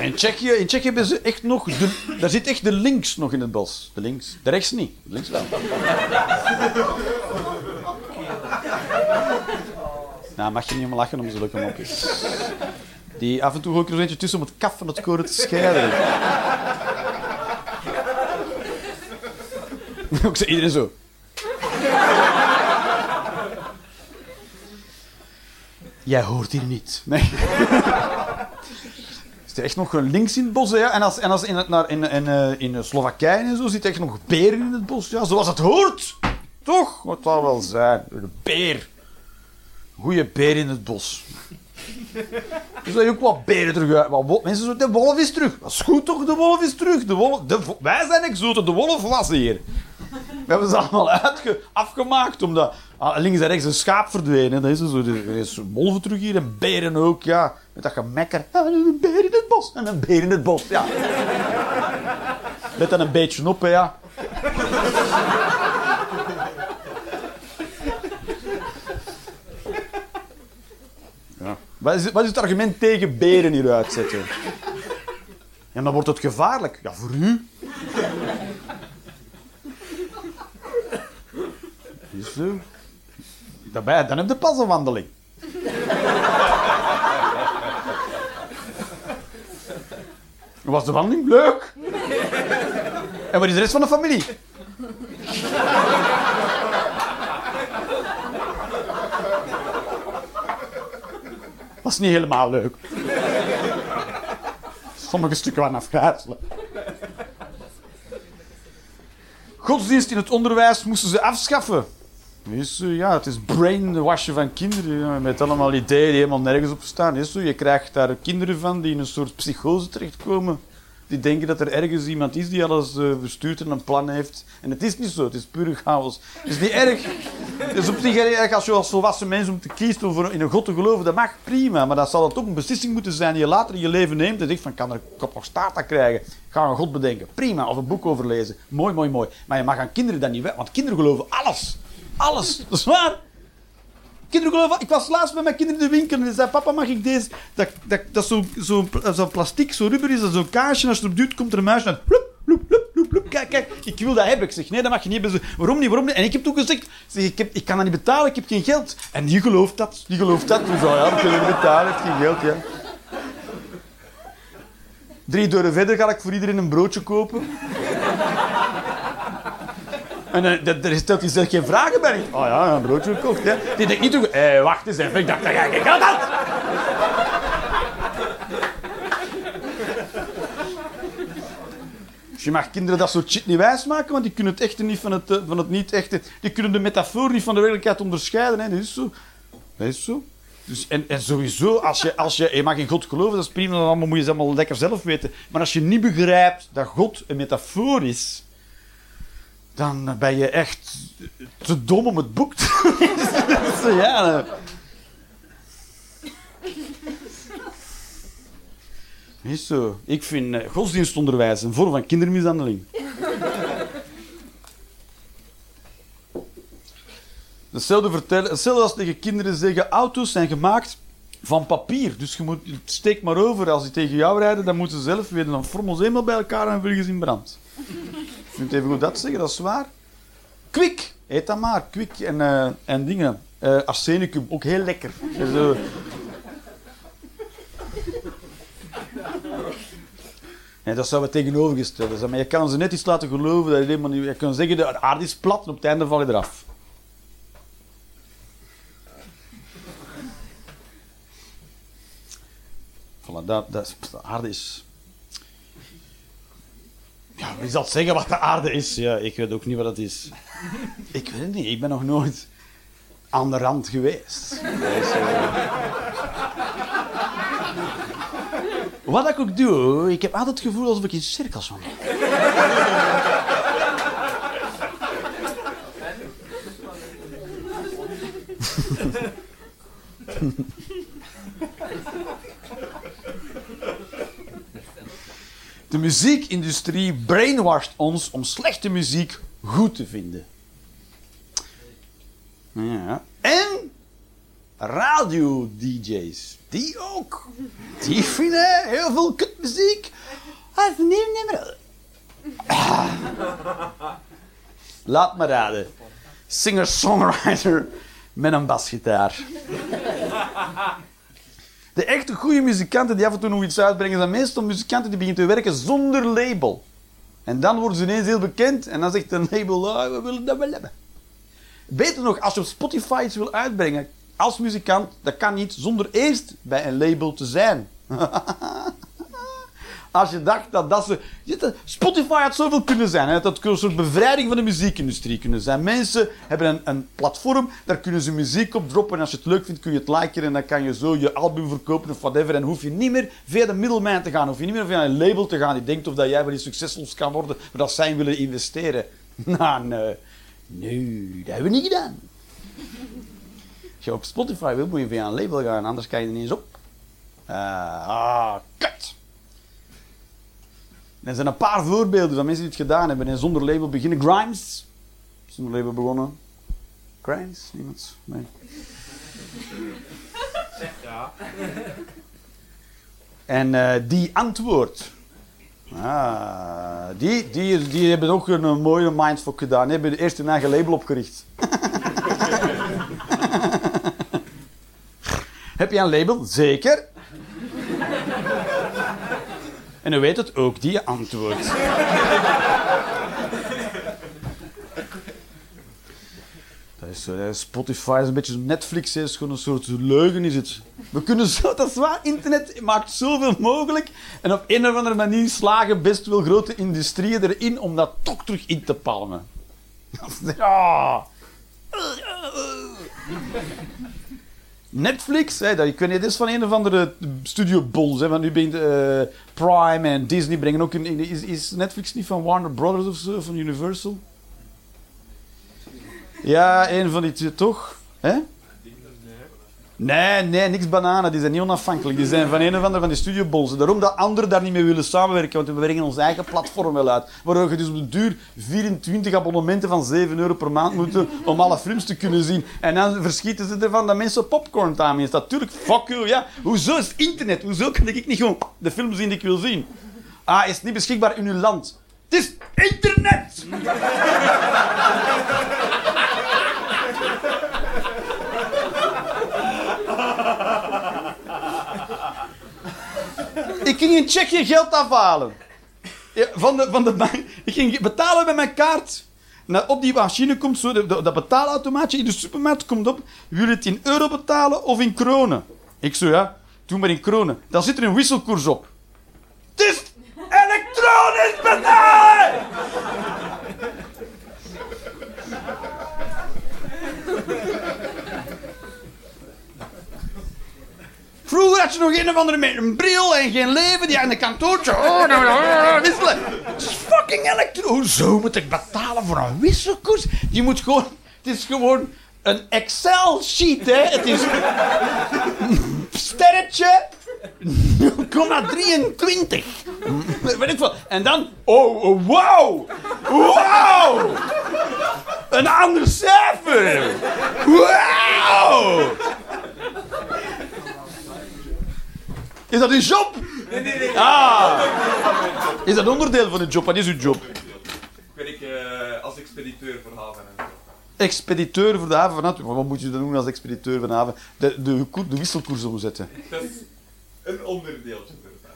In Tsjechië, in Tsjechië hebben ze echt nog... De, daar zit echt de links nog in het bos. De links. De rechts niet. De links wel. Nou, mag je niet om lachen om zulke mopjes. Die af en toe gooi ik er eentje tussen om het kaf van het koren te scheiden. Ook zo, iedereen zo. Jij hoort hier niet. Nee. Er echt nog een links in het bos? Ja? En als, en als in, het, naar, in, in, eh, in Slowakije en zo zit echt nog beren in het bos. Ja, zoals het hoort. Toch? Wat zal wel zijn. Een beer. Goeie beer in het bos. Er zijn ook wat beren terug uit. Wat Mensen zeggen, de wolf is terug. Dat is goed toch, de wolf is terug. De wolf, de, wij zijn exoten, de wolf was hier. We hebben ze allemaal uitge, afgemaakt, omdat links en rechts een schaap verdwenen. Dat is zo. Er is wolven terug hier en beren ook, ja. Met dat gemekker. Ja, een beer in het bos. En een beer in het bos, ja. Let dan een beetje op, ja. ja. Wat, is, wat is het argument tegen beren hier uitzetten? En dan wordt het gevaarlijk. Ja, voor u. Is zo. Daarbij, dan heb je pas een wandeling. Was de wandeling? Leuk. En waar is de rest van de familie? Was niet helemaal leuk. Sommige stukken waren afgrijzelijk. Godsdienst in het onderwijs moesten ze afschaffen. Is ja, het is brainwashen van kinderen. Met allemaal ideeën die helemaal nergens op staan. Is je krijgt daar kinderen van die in een soort psychose terechtkomen. Die denken dat er ergens iemand is die alles eh, bestuurt en een plan heeft. En het is niet zo, het is puur chaos. Het is niet erg. Het is op zich erg als je als volwassen mens om te kiezen om in een God te geloven. Dat mag prima, maar dat zal het ook een beslissing moeten zijn die je later in je leven neemt. En zegt van, kan er kop nog staat krijgen? Ga een God bedenken. Prima, of een boek over lezen. Mooi, mooi, mooi. Maar je mag aan kinderen dat niet weg, want kinderen geloven alles. Alles. Dat is waar. Kinderen geloven... Ik was laatst met mijn kinderen in de winkel en die zei... Papa, mag ik deze... Dat, dat, dat zo'n zo, zo plastic, zo rubber is, dat zo'n kaasje. En als je erop duwt, komt er een muisje loep. Kijk, kijk, ik wil dat hebben. Ik zeg, nee, dat mag je niet hebben. Waarom niet, waarom niet? En ik heb toen gezegd... Zeg, ik, heb, ik kan dat niet betalen, ik heb geen geld. En die gelooft dat. Die gelooft dat. Dus ja, kan het niet betalen, ik heb geen geld, ja. Drie deuren verder ga ik voor iedereen een broodje kopen. En uh, daar stelt hij zelf geen vragen bij. Oh ja, een broodje gekocht. Hè. Die denkt niet toe. Eh, wacht eens even, ik dacht dat geen geld had. Dus je mag kinderen dat soort shit niet wijsmaken, want die kunnen het echte niet van het, eh, van het niet echte. Die kunnen de metafoor niet van de werkelijkheid onderscheiden. Hè. Dat is zo. Dat is zo. Dus, en, en sowieso, als je, als je, je mag in God geloven, dat is prima, dan moet je ze allemaal lekker zelf weten. Maar als je niet begrijpt dat God een metafoor is, dan ben je echt te dom om het boek te ja, Is zo. Ik vind eh, godsdienstonderwijs een vorm van kindermishandeling. Hetzelfde, vertellen, hetzelfde als tegen kinderen zeggen: auto's zijn gemaakt van papier. Dus je moet, steek maar over. Als die tegen jou rijden, dan moeten ze zelf weten. Dan vormen ze eenmaal bij elkaar en vliegen in brand. Je kunt even goed dat zeggen, dat is waar. Kwik, eet dat maar. Kwik en, eh, en dingen. Eh arsenicum, ook heel lekker. Dus, eh, dat zou het tegenovergestelde zijn. Maar je kan ze net iets laten geloven. Dat je, helemaal niet, je kan zeggen, de aarde is plat en op het einde val je eraf. Voilà, dat, dat, de aarde is... Ja, wie zal zeggen wat de aarde is? Ja, ik weet ook niet wat dat is. Ik weet het niet. Ik ben nog nooit aan de rand geweest. Wat ik ook doe, ik heb altijd het gevoel alsof ik in cirkels wandel. De muziekindustrie brainwasht ons om slechte muziek goed te vinden. Ja. En radio-dj's. Die ook. Die vinden heel veel kutmuziek. Als nieuw nummer. Ah. Laat me raden. Singer-songwriter met een basgitaar. De echte goede muzikanten die af en toe nog iets uitbrengen, zijn meestal muzikanten die beginnen te werken zonder label. En dan worden ze ineens heel bekend en dan zegt een label, ah, we willen dat wel hebben. Beter nog, als je op Spotify iets wil uitbrengen als muzikant, dat kan niet zonder eerst bij een label te zijn. Als je dacht dat dat ze... Spotify had zoveel kunnen zijn. Dat had een soort bevrijding van de muziekindustrie kunnen zijn. Mensen hebben een, een platform, daar kunnen ze muziek op droppen. En als je het leuk vindt, kun je het liken. En dan kan je zo je album verkopen of whatever. En hoef je niet meer via de middelman te gaan. Hoef je niet meer via een label te gaan die denkt of dat jij wel eens succesvol kan worden. Maar dat zij willen investeren. Nou, nee. Nee, dat hebben we niet gedaan. Als je op Spotify wil, moet je via een label gaan. Anders kan je er niet eens op. Ah, ah, kut. Er zijn een paar voorbeelden van mensen die het gedaan hebben en zonder label beginnen. Grimes, zonder label begonnen. Grimes, niemand? Nee. Ja. En eh, die antwoord. Ah, die, die, die hebben ook een, een mooie mindfuck gedaan. Die hebben eerst hun eigen label opgericht. Heb je een label? Zeker. En u weet het ook, die antwoord. Dat is, hè. Spotify is een beetje Netflix, is gewoon een soort leugen is het. We kunnen zo, dat is waar, internet maakt zoveel mogelijk. En op een of andere manier slagen best wel grote industrieën erin om dat toch terug in te palmen. Ja. Netflix, hè, ik weet niet, dit is van een of andere studio Bols. Hè, want nu eh, Prime en Disney brengen ook een. Is, is Netflix niet van Warner Brothers of zo, van Universal? Ja, een van die twee toch? Hè? Nee, nee, niks bananen. Die zijn niet onafhankelijk. Die zijn van een of andere van die studiobolzen. Daarom dat anderen daar niet mee willen samenwerken, want we brengen ons eigen platform wel uit. Waardoor je dus op de duur 24 abonnementen van 7 euro per maand moet doen om alle films te kunnen zien. En dan verschieten ze ervan dat mensen popcorn time is. Natuurlijk, fuck you, ja. Hoezo is internet? Hoezo kan ik niet gewoon de film zien die ik wil zien? Ah, is niet beschikbaar in uw land? Het is internet! Ik ging in Tsjechië geld afhalen. Van de, van de bank. Ik ging betalen met mijn kaart. Op die machine komt zo, de- dat betaalautomaatje in de supermarkt komt op. Wil je het in euro betalen of in kronen? Ik zo, ja, doe maar in kronen. Dan zit er een wisselkoers op. Het is elektronisch betalen! Vroeger had je nog een of andere met een bril en geen leven die aan de kantoortje. Oh, nou, nou, nou, wisselen. Het is fucking elektro. Hoezo moet ik betalen voor een wisselkoers? Je moet gewoon. Het is gewoon een Excel-sheet, hè? Het is. sterretje 0,23. Weet ik veel. En dan, oh, oh, wow! Wow! Een ander cijfer! Wow! Is dat uw job? Nee, nee, nee. Ah! Is dat onderdeel van uw job? Wat is uw job? Ik eh, als expediteur voor haven en. Expediteur voor de haven van Antwerpen. Wat moet je dan doen als expediteur van de haven? De, de, de wisselkoers omzetten. Dat is een onderdeeltje.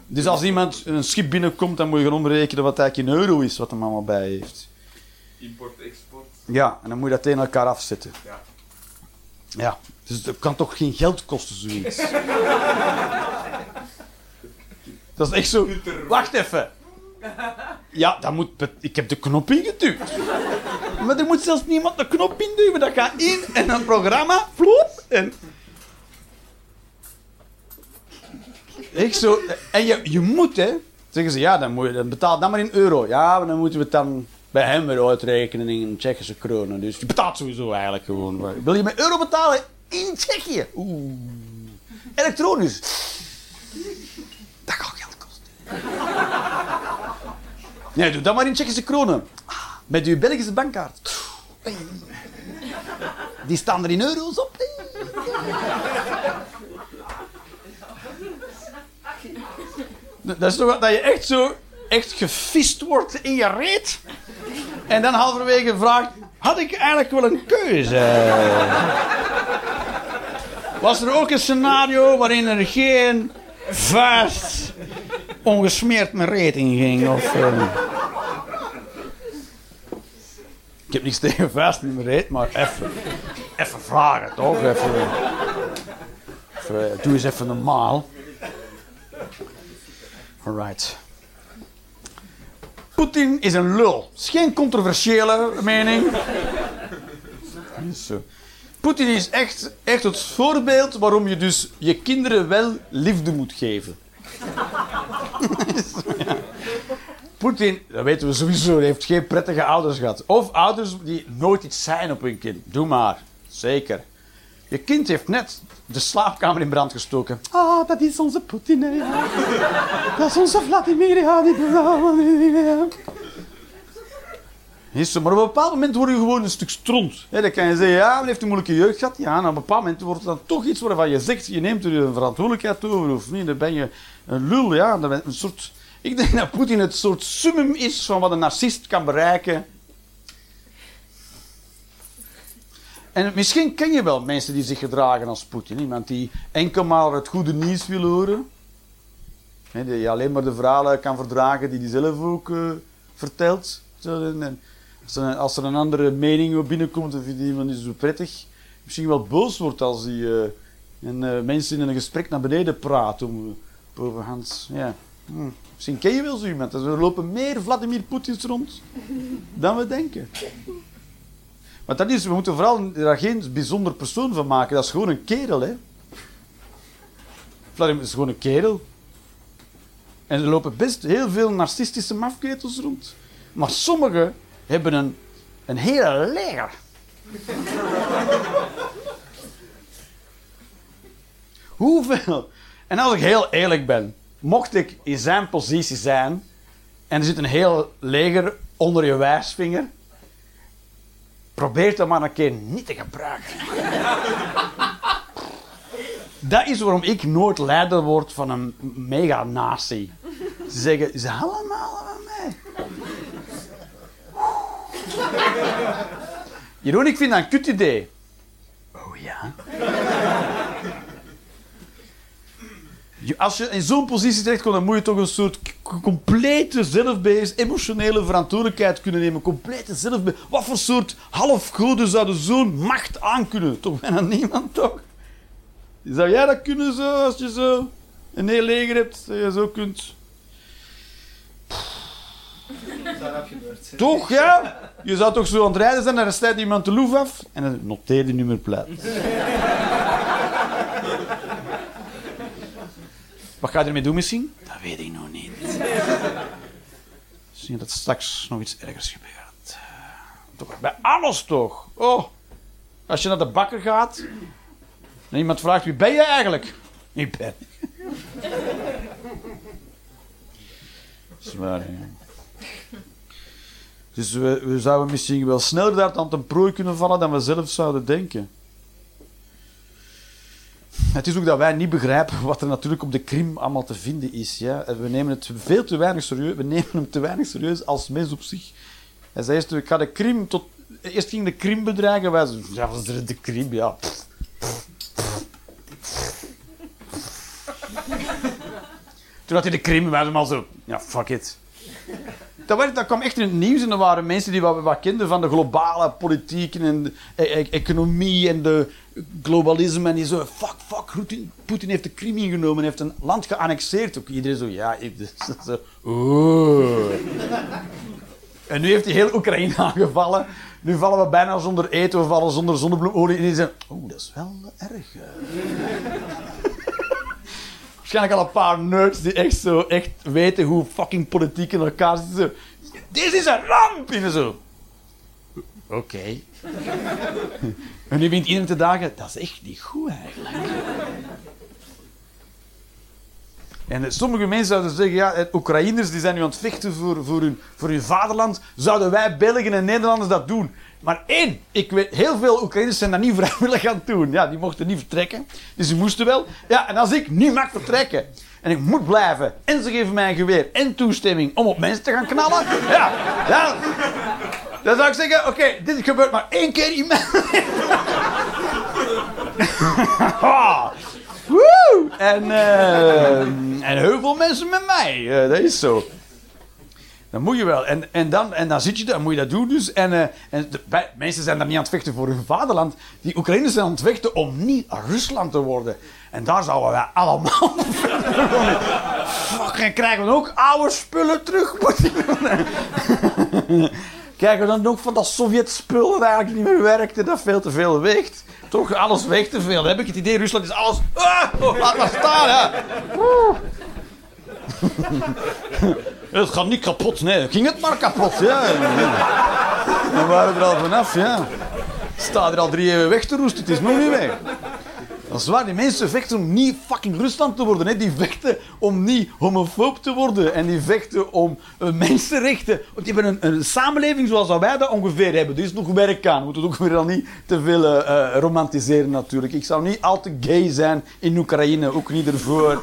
Dus als iemand een schip binnenkomt, dan moet je gaan omrekenen wat eigenlijk in euro is, wat hem allemaal bij heeft. Import, export. Ja, en dan moet je dat tegen elkaar afzetten. Ja. Ja, dus het kan toch geen geld kosten, zoiets? dat is echt zo... Wacht even. Ja, dat moet... ik heb de knop ingeduwd. Maar er moet zelfs niemand de knop induwen. Dat gaat in en een programma, vloep, en... Echt zo. En je, je moet, hè. Zeggen ze, ja, dan, moet je, dan betaal dan maar in euro. Ja, maar dan moeten we het dan bij hem weer uitrekenen in Tsjechische kronen. Dus je betaalt sowieso eigenlijk gewoon. Wil je met euro betalen in Tsjechië? Oeh. Elektronisch. Dat kosten. Nee, doe dat maar in Tsjechische kronen. Met uw Belgische bankkaart. Die staan er in euro's op. Dat is toch wat dat je echt zo echt gefist wordt in je reet. En dan halverwege vraagt: had ik eigenlijk wel een keuze? Was er ook een scenario waarin er geen vuist ongesmeerd mijn reet in ging? Of, eh, Ik heb niks tegen vuist in mijn reet, maar even, even vragen toch? Even, even, doe eens even normaal. Alright. Poetin is een lul. Is geen controversiële mening. Poetin is echt, echt het voorbeeld waarom je dus je kinderen wel liefde moet geven. Ja. Poetin, dat weten we sowieso, heeft geen prettige ouders gehad. Of ouders die nooit iets zijn op hun kind. Doe maar. Zeker. Je kind heeft net de slaapkamer in brand gestoken. Ah, dat is onze Poetin. Dat is onze Vladimir. Ja, die maar op een bepaald moment word je gewoon een stuk stront. Hè, dan kan je zeggen, ja, hij heeft een moeilijke jeugd gehad. Ja, op een bepaald moment wordt het dan toch iets waarvan je zegt, je neemt er een verantwoordelijkheid over of niet. Dan ben je een lul, ja. Dan ben je een soort... Ik denk dat Poetin het soort summum is van wat een narcist kan bereiken. En misschien ken je wel mensen die zich gedragen als Poetin. Iemand die enkel maar het goede nieuws wil horen. Hè, die alleen maar de verhalen kan verdragen die hij zelf ook eh, vertelt. En als, er, een andere mening binnenkomt, hij iemand niet zo prettig. Misschien wel boos wordt als hij eh, en, eh, mensen in een gesprek naar beneden praat. Om, uh, overhands, ja. Hm. Misschien ken je wel zo iemand. Er lopen meer Vladimir Poetins rond dan we denken. Maar dat is, we moeten vooral daar geen bijzonder persoon van maken. Dat is gewoon een kerel, hè. Vladimir is gewoon een kerel. En er lopen best heel veel narcistische mafketels rond. Maar sommigen hebben een, een hele leger. Hoeveel? En als ik heel eerlijk ben, mocht ik in zijn positie zijn en er zit een heel leger onder je wijsvinger, probeer dat maar een keer niet te gebruiken. Dat is waarom ik nooit leider word van een mega-natie. Ze zeggen, ze allemaal van mij. Jeroen, ik vind dat een kut idee. Oh ja? Als je in zo'n positie terechtkomt, dan moet je toch een soort complete zelfbeheers, emotionele verantwoordelijkheid kunnen nemen. Complete zelfbeheers. Wat voor soort halfgoden zouden zo'n macht aankunnen? Toch bijna niemand, toch? Zou jij dat kunnen zo, als je zo een heel leger hebt, dat je zo kunt... Toch, ja? Je zou toch zo aan het rijden zijn, en dan snijdt iemand de loef af en dan noteer die nummerplaat. Wat ga je ermee doen misschien? Dat weet ik nog niet. Misschien dat straks nog iets ergers gebeurt. Toch, bij alles toch? Oh, als je naar de bakker gaat en iemand vraagt wie ben je eigenlijk? Ik ben. Zwaar, ja. Dus we, zouden misschien wel sneller daar aan ten prooi kunnen vallen dan we zelf zouden denken. Het is ook dat wij niet begrijpen wat er natuurlijk op de Krim allemaal te vinden is. Ja? We nemen het veel te weinig serieus. We nemen hem te weinig serieus als mens op zich. Hij zei eerst, ik ga de Krim tot... Eerst ging de Krim bedreigen. Wij zeiden, ja, wat is er de Krim? Ja, Toen had hij de Krim, wij allemaal zo, ja, fuck it. Dat, werd, dat kwam echt in het nieuws en er waren mensen die wat, wat kenden van de globale politiek en de e- e- economie en de globalisme. En die zo, fuck, fuck, Poetin, heeft de Krim ingenomen, heeft een land geannexeerd. Ook iedereen zo, ja, dus, zo. En nu heeft hij heel Oekraïne aangevallen. Nu vallen we bijna zonder eten, we vallen zonder zonnebloemolie. En die zeggen, oeh, dat is wel erg. Eh." Waarschijnlijk al een paar nerds die echt zo echt weten hoe fucking politiek in elkaar zit. Zo, Dit is een ramp! En zo. Oké. en nu wint iedereen te dagen, dat is echt niet goed eigenlijk. En sommige mensen zouden zeggen, ja, eh, Oekraïners die zijn nu aan het vechten voor, voor, hun, voor hun vaderland. Zouden wij Belgen en Nederlanders dat doen? Maar één, ik weet, heel veel Oekraïners zijn dat niet vrijwillig aan doen. Ja, die mochten niet vertrekken. Dus die moesten wel. Ja, en als ik niet mag vertrekken en ik moet blijven en ze geven mij een geweer en toestemming om op mensen te gaan knallen. Ja, ja dan zou ik zeggen, oké, dit gebeurt maar één keer in mijn Ah! En, eh, en heel veel mensen met mij. Eh, dat is zo. Dan moet je wel. En, en, dan, en dan zit je daar, moet je dat doen dus. En, eh, en de, bij- mensen zijn daar niet aan het vechten voor hun vaderland. Die Oekraïners zijn aan het vechten om niet Rusland te worden. En daar zouden wij allemaal Fuck, en krijgen we ook oude spullen terug. Krijgen we dan ook van dat Sovjet-spul dat eigenlijk niet meer werkte, dat veel te veel weegt. Toch, alles weegt te veel. Dan heb ik het idee, Rusland is alles... Ah, oh, laat maar staan, ja. Het gaat niet kapot, nee. Ging het maar kapot, ja. Dan waren we er al vanaf, ja. Staat er al drie eeuwen weg te roesten, het is nog niet weg. Dat waar, die mensen vechten om niet fucking Rusland te worden. Hè. Die vechten om niet homofoob te worden. En die vechten om eh, mensenrechten. Want die hebben een, samenleving zoals wij dat ongeveer hebben. Er is nog werk aan. We moeten het ook weer al niet te veel eh, eh, romantiseren natuurlijk. Ik zou niet al te gay zijn in Oekraïne. Ook niet ervoor.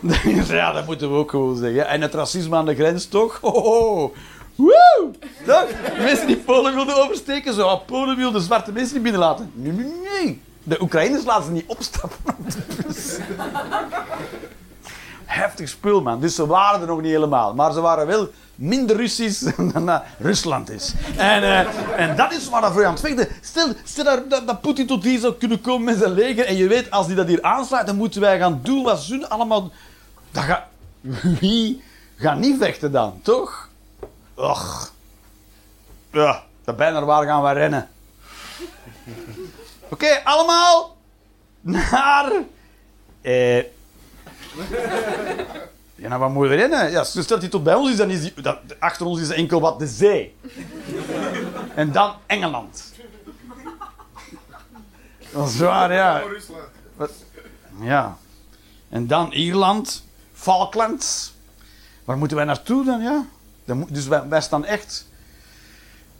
Ja, dat moeten we ook gewoon zeggen. En het racisme aan de grens toch? Ho, ho. Woe! Mensen die Polen wilden oversteken, zo Polen wilden zwarte mensen niet binnenlaten. Nee, nee, nee. De Oekraïners laten ze niet opstappen op de bus. Heftig spul, man. Dus ze waren er nog niet helemaal. Maar ze waren wel minder Russisch dan dat Rusland is. En, eh, en dat is waar voor aan het vechten. Stel, stel dat, dat, Poetin tot hier zou kunnen komen met zijn leger. En je weet, als die dat hier aansluit, dan moeten wij gaan doen wat ze. Allemaal... Dat gaat... Wie gaat niet vechten dan, toch? Och. Ja, dat bijna waar gaan we rennen. Oké, allemaal naar. Eh. Ja, nou, wat moet je rennen? Ja, stel hij tot bij ons is, dan is die, dat, achter ons is enkel wat de zee. En dan Engeland. Dat is waar, ja. Wat? Ja. En dan Ierland, Falklands. Waar moeten wij naartoe dan, ja? Dan dus wij, wij staan echt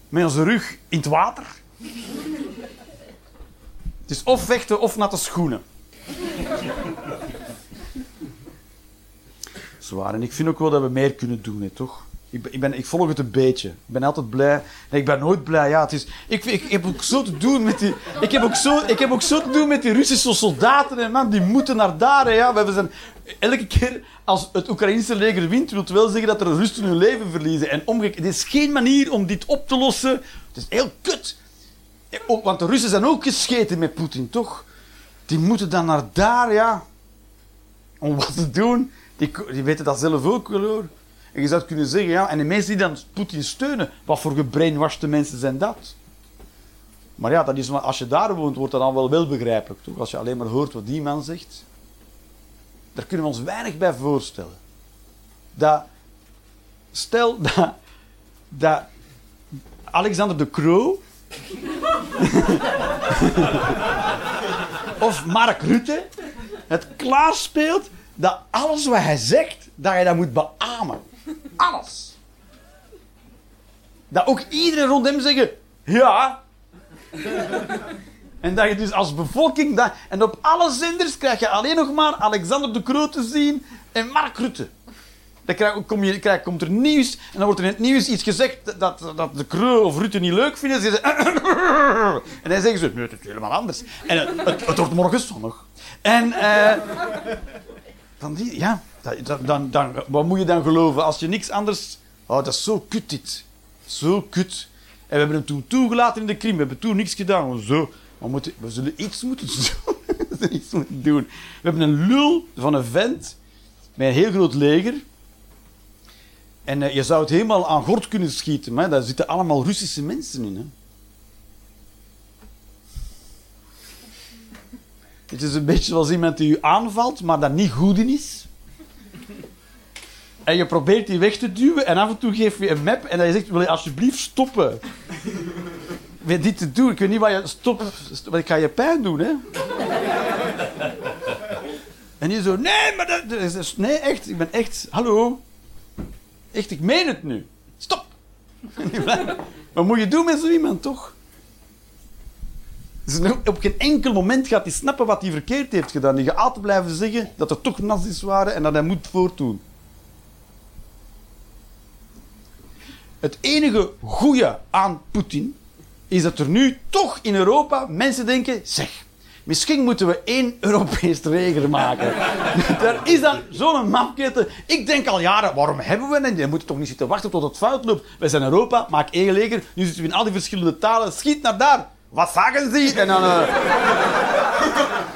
met onze rug in het water. Het is of vechten of natte schoenen. Zwaar. En ik vind ook wel dat we meer kunnen doen, hè, toch? Ik, ik, ben, ik volg het een beetje. Ik ben altijd blij. Nee, ik ben nooit blij. Ja, het is, ik, ik, heb ook zo te doen met die... Ik heb ook zo, ik heb ook zo te doen met die Russische soldaten. En man, die moeten naar daar. Ja. We zijn, elke keer als het Oekraïnse leger wint, wil het wel zeggen dat er Russen hun leven verliezen. En omgekeerd. Het is geen manier om dit op te lossen. Het is heel kut. Ook- Want de Russen zijn ook gescheten met Poetin, toch? Die moeten dan naar daar, ja. Om wat te doen. Die, die weten dat zelf ook wel, hoor. En je zou kunnen zeggen, ja, en de mensen die dan Poetin steunen, wat voor gebrainwashte mensen zijn dat? Maar ja, dat is, als je daar woont, wordt dat dan wel wel begrijpelijk, toch? Als je alleen maar hoort wat die man zegt. Daar kunnen we ons weinig bij voorstellen. Dat, stel dat, dat Alexander de Croo of Mark Rutte het klaarspeelt dat alles wat hij zegt, dat je dat moet beamen. Alles. Dat ook iedereen rond hem zeggen, ja. En dat je dus als bevolking... Dat, en op alle zenders krijg je alleen nog maar Alexander de Croo te zien en Mark Rutte. Dan krijg, kom je, krijg, komt er nieuws en dan wordt er in het nieuws iets gezegd dat, dat de Croo of Rutte niet leuk vinden. Ze en dan zeggen ze, nee, het is helemaal anders. En het, wordt morgen zonnig. En eh, dan die, ja, dat- dan, dan, wat moet je dan geloven als je niks anders... Oh, dat is zo kut dit. Zo kut. En we hebben hem toen toegelaten in de Krim. We hebben toen niks gedaan. Zo. We, moeten, we zullen iets moeten doen. we zullen iets moeten doen. We hebben een lul van een vent met een heel groot leger. En eh, je zou het helemaal aan gort kunnen schieten. Maar daar zitten allemaal Russische mensen in. Hè. Het is een beetje zoals iemand die u aanvalt, maar dat niet goed is. En je probeert die weg te duwen en af en toe geef je een map en dan je zegt, wil je alsjeblieft stoppen? Weet dit te doen, ik weet niet wat je... Stop, stop ik ga je pijn doen, hè? En die zo, nee, maar dat. Nee, echt, ik ben echt... Hallo? Echt, ik meen het nu. Stop! Wat moet je doen met zo iemand, toch? Dus op geen enkel moment gaat hij snappen wat hij verkeerd heeft gedaan. Die gaat altijd blijven zeggen dat er toch nazi's waren en dat hij moet voortdoen. Het enige goede aan Poetin is dat er nu toch in Europa mensen denken: zeg, misschien moeten we één Europees leger maken. er is dan zo'n mafketen. Ik denk al jaren: waarom hebben we dat? Je moet toch niet zitten wachten tot het fout loopt. Wij zijn Europa, maak één leger. Nu zitten we in al die verschillende talen. Schiet naar daar. Wat zagen ze? En dan. eh,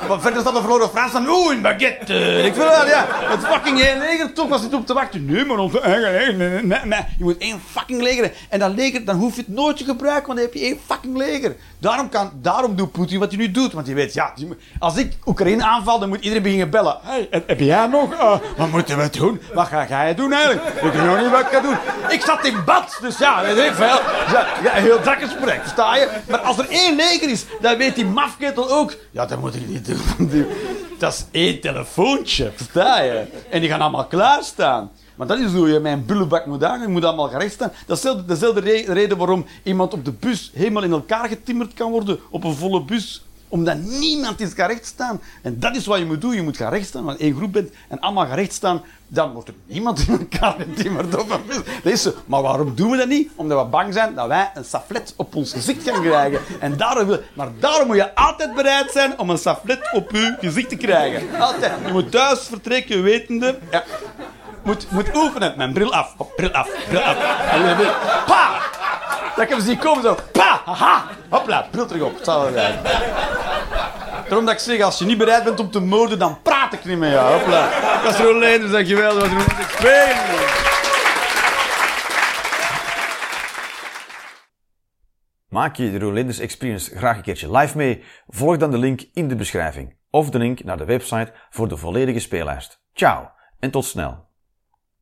wat verder staat de verloren Frans van, oeh, een baguette. Ik wil wel, ja, het fucking leger, toch was het op te wachten. Nee, maar onze eigen leger, nee, nee. Je moet één fucking leger. En dat leger, dan hoef je het nooit te gebruiken, want dan heb je één fucking leger. Daarom, kan, daarom doet Poetin wat hij nu doet. Want hij weet, ja, als ik Oekraïne aanval, dan moet iedereen beginnen bellen. Hey, heb jij nog? eh, wat moeten we doen? Wat ga jij doen eigenlijk? Ik weet nog niet wat ik ga doen. Ik zat in bad, dus ja, weet ik veel. Ja, heel dat gesprek, versta je? Maar als er één leger is, dan weet die mafketel ook. Ja, dat moet ik niet doen. Die- Dat is één telefoontje, versta je? En die gaan allemaal klaarstaan. Maar dat is hoe je mijn bullebak moet aan. Je moet allemaal gerecht staan. Dat is dezelfde- dezelfde re- reden waarom iemand op de bus helemaal in elkaar getimmerd kan worden. Op een volle bus. Omdat niemand is gaan recht staan. En dat is wat je moet doen. Je moet gaan recht staan. Want één groep bent en allemaal gaan recht staan. Dan wordt er niemand in elkaar getimmerd is. Maar waarom doen we dat niet? Omdat we bang zijn dat wij een saflet op ons gezicht gaan krijgen. En daarom wil, maar daarom moet je altijd bereid zijn om een saflet op je gezicht te krijgen. Altijd. Je moet thuis vertrekken wetende... Ja. Moet, moet oefenen. Mijn bril af. Bril af. Bril af. Pa! Dat ik hem zie komen zo. Pa! Haha! Hopla, bril terug op. Het zal wel zijn. Daarom dat ik zeg, als je niet bereid bent om te moorden, dan praat ik niet met jou. Hopla. Dat is Roleenders, dankjewel. Dat was Roleenders Experience. Maak je de Rolanders Experience graag een keertje live mee? Volg dan de link in de beschrijving of de link naar de website voor de volledige speellijst. Ciao en tot snel.